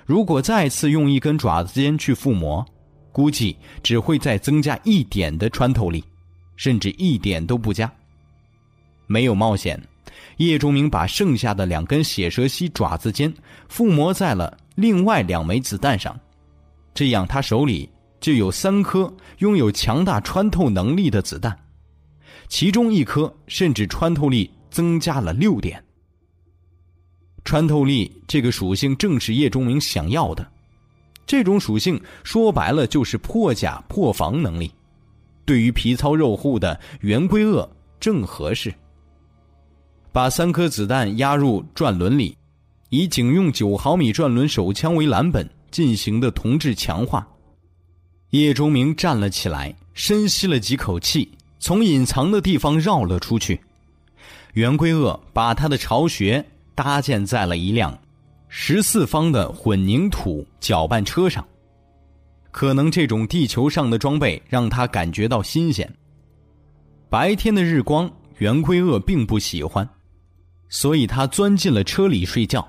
如果再次用一根爪子尖去附魔，估计只会再增加一点的穿透力，甚至一点都不加。没有冒险，叶钟明把剩下的两根血蛇蜥爪子尖附魔在了另外两枚子弹上，这样他手里就有三颗拥有强大穿透能力的子弹，其中一颗甚至穿透力增加了六点。穿透力这个属性正是叶钟明想要的，这种属性说白了就是破甲破防能力，对于皮糙肉厚的圆规鳄正合适。把三颗子弹压入转轮里，以警用九毫米转轮手枪为蓝本进行的铜质强化。叶钟明站了起来，深吸了几口气，从隐藏的地方绕了出去。圆规鳄把他的巢穴。搭建在了一辆十四方的混凝土搅拌车上，可能这种地球上的装备让他感觉到新鲜。白天的日光，圆规鳄并不喜欢，所以他钻进了车里睡觉。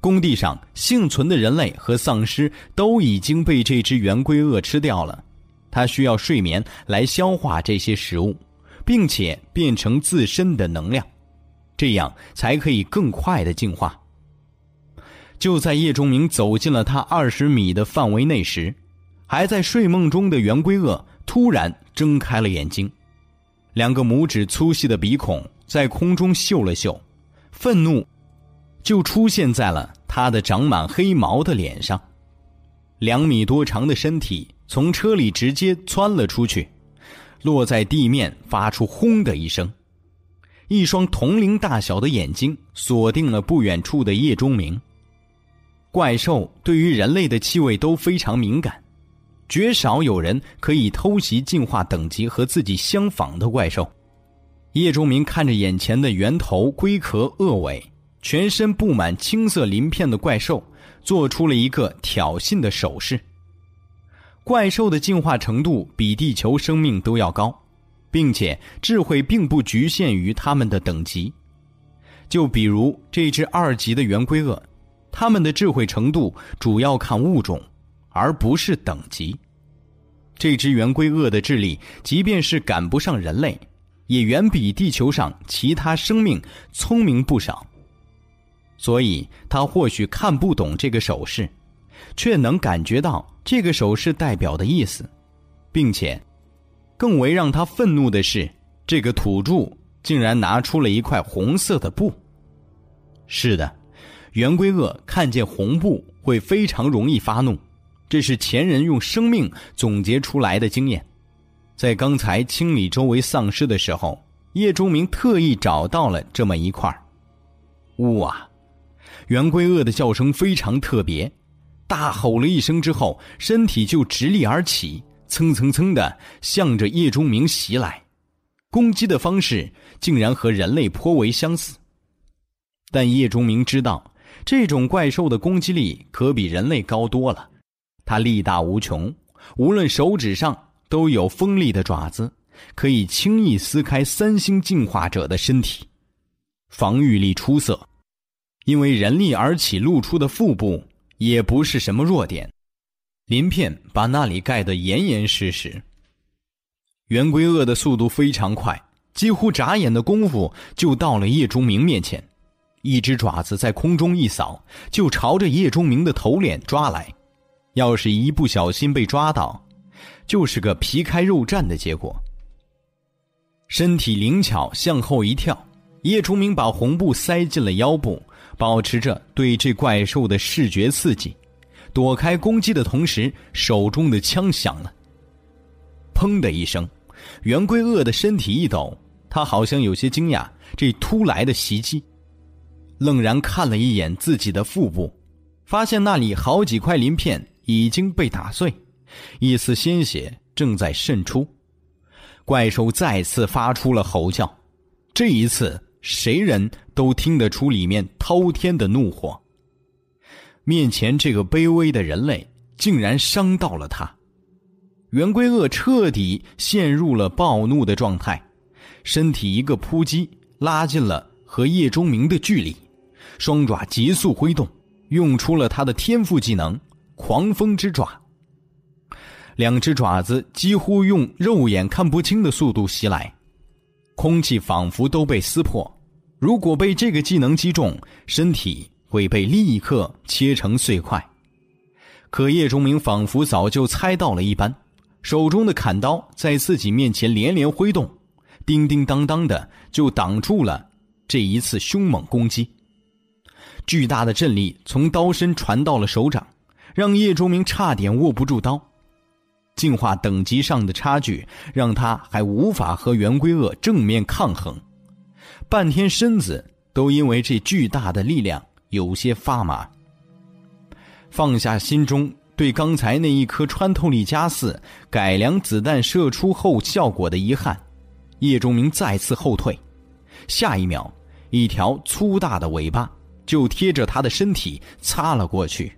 工地上幸存的人类和丧尸都已经被这只圆规鳄吃掉了，他需要睡眠来消化这些食物，并且变成自身的能量。这样才可以更快的进化。就在叶钟明走进了他二十米的范围内时，还在睡梦中的圆规鳄突然睁开了眼睛，两个拇指粗细的鼻孔在空中嗅了嗅，愤怒就出现在了他的长满黑毛的脸上。两米多长的身体从车里直接窜了出去，落在地面，发出“轰”的一声。一双铜铃大小的眼睛锁定了不远处的叶钟明。怪兽对于人类的气味都非常敏感，绝少有人可以偷袭进化等级和自己相仿的怪兽。叶钟明看着眼前的圆头、龟壳、鳄尾、全身布满青色鳞片的怪兽，做出了一个挑衅的手势。怪兽的进化程度比地球生命都要高。并且智慧并不局限于他们的等级，就比如这只二级的圆规鳄，它们的智慧程度主要看物种，而不是等级。这只圆规鳄的智力，即便是赶不上人类，也远比地球上其他生命聪明不少。所以，他或许看不懂这个手势，却能感觉到这个手势代表的意思，并且。更为让他愤怒的是，这个土著竟然拿出了一块红色的布。是的，圆规鳄看见红布会非常容易发怒，这是前人用生命总结出来的经验。在刚才清理周围丧尸的时候，叶钟明特意找到了这么一块呜啊！圆规鳄的叫声非常特别，大吼了一声之后，身体就直立而起。蹭蹭蹭的向着叶钟明袭来，攻击的方式竟然和人类颇为相似。但叶钟明知道，这种怪兽的攻击力可比人类高多了。它力大无穷，无论手指上都有锋利的爪子，可以轻易撕开三星进化者的身体。防御力出色，因为人力而起露出的腹部也不是什么弱点。鳞片把那里盖得严严实实。圆规鳄的速度非常快，几乎眨眼的功夫就到了叶钟明面前，一只爪子在空中一扫，就朝着叶钟明的头脸抓来。要是一不小心被抓到，就是个皮开肉绽的结果。身体灵巧，向后一跳，叶钟明把红布塞进了腰部，保持着对这怪兽的视觉刺激。躲开攻击的同时，手中的枪响了。砰的一声，圆规鳄的身体一抖，他好像有些惊讶这突来的袭击，愣然看了一眼自己的腹部，发现那里好几块鳞片已经被打碎，一丝鲜血正在渗出。怪兽再次发出了吼叫，这一次谁人都听得出里面滔天的怒火。面前这个卑微的人类竟然伤到了他，圆规鳄彻底陷入了暴怒的状态，身体一个扑击，拉近了和叶钟明的距离，双爪急速挥动，用出了他的天赋技能——狂风之爪。两只爪子几乎用肉眼看不清的速度袭来，空气仿佛都被撕破。如果被这个技能击中，身体。会被立刻切成碎块，可叶钟明仿佛早就猜到了一般，手中的砍刀在自己面前连连挥动，叮叮当当的就挡住了这一次凶猛攻击。巨大的震力从刀身传到了手掌，让叶钟明差点握不住刀。进化等级上的差距让他还无法和圆规鳄正面抗衡，半天身子都因为这巨大的力量。有些发麻。放下心中对刚才那一颗穿透力加四改良子弹射出后效果的遗憾，叶钟明再次后退。下一秒，一条粗大的尾巴就贴着他的身体擦了过去，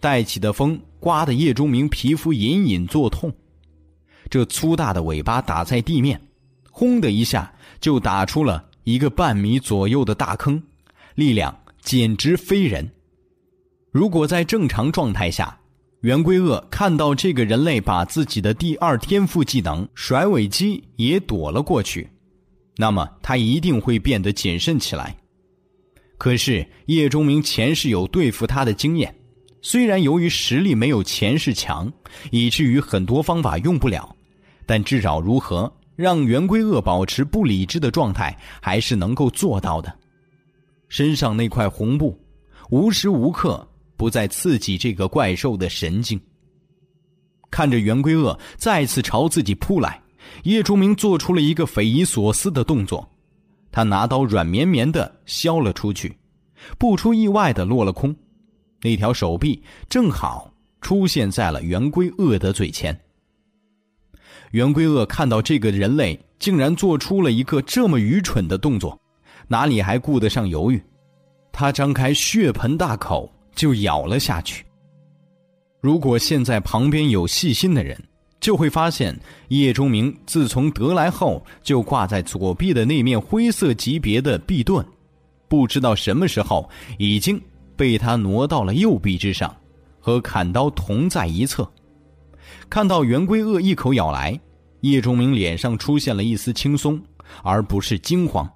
带起的风刮得叶钟明皮肤隐隐作痛。这粗大的尾巴打在地面，轰的一下就打出了一个半米左右的大坑，力量。简直非人！如果在正常状态下，圆规鳄看到这个人类把自己的第二天赋技能甩尾机也躲了过去，那么他一定会变得谨慎起来。可是叶钟明前世有对付他的经验，虽然由于实力没有前世强，以至于很多方法用不了，但至少如何让圆规鳄保持不理智的状态，还是能够做到的。身上那块红布，无时无刻不在刺激这个怪兽的神经。看着圆规鳄再次朝自己扑来，叶钟明做出了一个匪夷所思的动作，他拿刀软绵绵的削了出去，不出意外的落了空，那条手臂正好出现在了圆规鳄的嘴前。圆规鳄看到这个人类竟然做出了一个这么愚蠢的动作，哪里还顾得上犹豫？他张开血盆大口就咬了下去。如果现在旁边有细心的人，就会发现叶钟明自从得来后就挂在左臂的那面灰色级别的臂盾，不知道什么时候已经被他挪到了右臂之上，和砍刀同在一侧。看到圆规鳄一口咬来，叶钟明脸上出现了一丝轻松，而不是惊慌。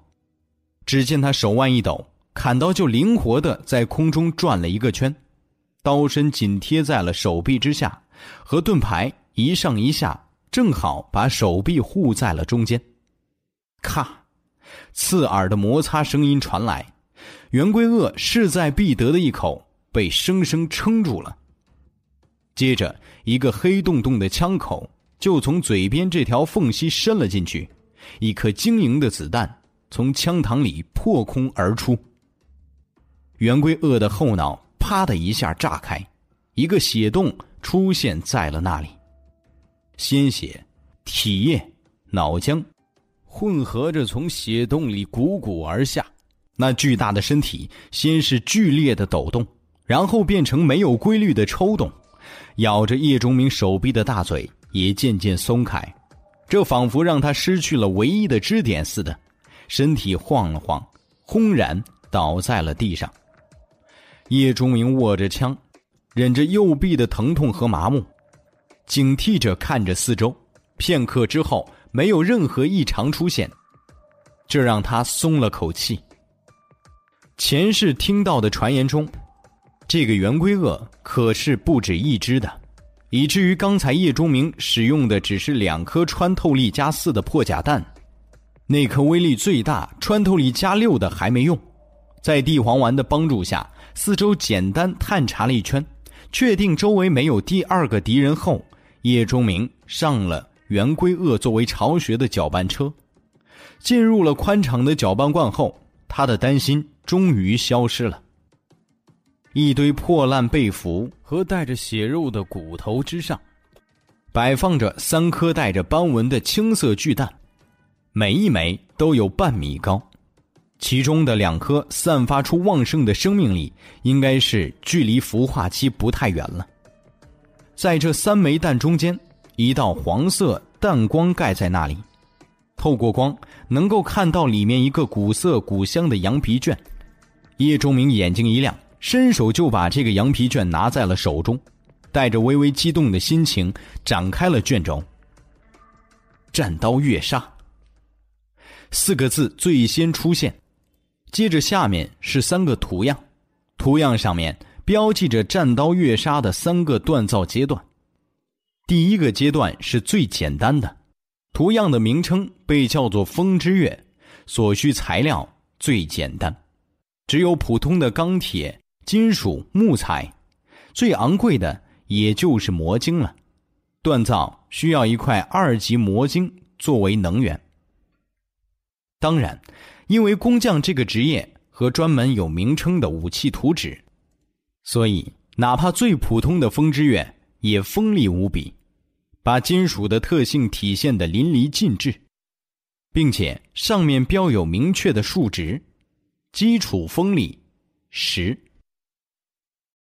只见他手腕一抖，砍刀就灵活的在空中转了一个圈。刀身紧贴在了手臂之下，和盾牌一上一下，正好把手臂护在了中间。咔，刺耳的摩擦声音传来，圆规鳄势在必得的一口被生生撑住了。接着，一个黑洞洞的枪口就从嘴边这条缝隙伸了进去，一颗晶莹的子弹从枪膛里破空而出。圆规鳄的后脑。啪的一下炸开，一个血洞出现在了那里，鲜血、体液、脑浆混合着从血洞里汩汩而下。那巨大的身体先是剧烈的抖动，然后变成没有规律的抽动，咬着叶钟明手臂的大嘴也渐渐松开，这仿佛让他失去了唯一的支点似的，身体晃了晃，轰然倒在了地上。叶钟明握着枪，忍着右臂的疼痛和麻木，警惕着看着四周。片刻之后，没有任何异常出现，这让他松了口气。前世听到的传言中，这个圆规鳄可是不止一只的，以至于刚才叶钟明使用的只是两颗穿透力加四的破甲弹，那颗威力最大、穿透力加六的还没用。在地黄丸的帮助下。四周简单探查了一圈，确定周围没有第二个敌人后，叶钟明上了圆规鳄作为巢穴的搅拌车，进入了宽敞的搅拌罐后，他的担心终于消失了。一堆破烂被服和带着血肉的骨头之上，摆放着三颗带着斑纹的青色巨蛋，每一枚都有半米高。其中的两颗散发出旺盛的生命力，应该是距离孵化期不太远了。在这三枚蛋中间，一道黄色淡光盖在那里，透过光能够看到里面一个古色古香的羊皮卷。叶钟明眼睛一亮，伸手就把这个羊皮卷拿在了手中，带着微微激动的心情展开了卷轴。战刀月杀四个字最先出现。接着，下面是三个图样，图样上面标记着战刀月杀的三个锻造阶段。第一个阶段是最简单的，图样的名称被叫做风之月，所需材料最简单，只有普通的钢铁、金属、木材，最昂贵的也就是魔晶了。锻造需要一块二级魔晶作为能源。当然。因为工匠这个职业和专门有名称的武器图纸，所以哪怕最普通的风之月也锋利无比，把金属的特性体现的淋漓尽致，并且上面标有明确的数值：基础锋利十，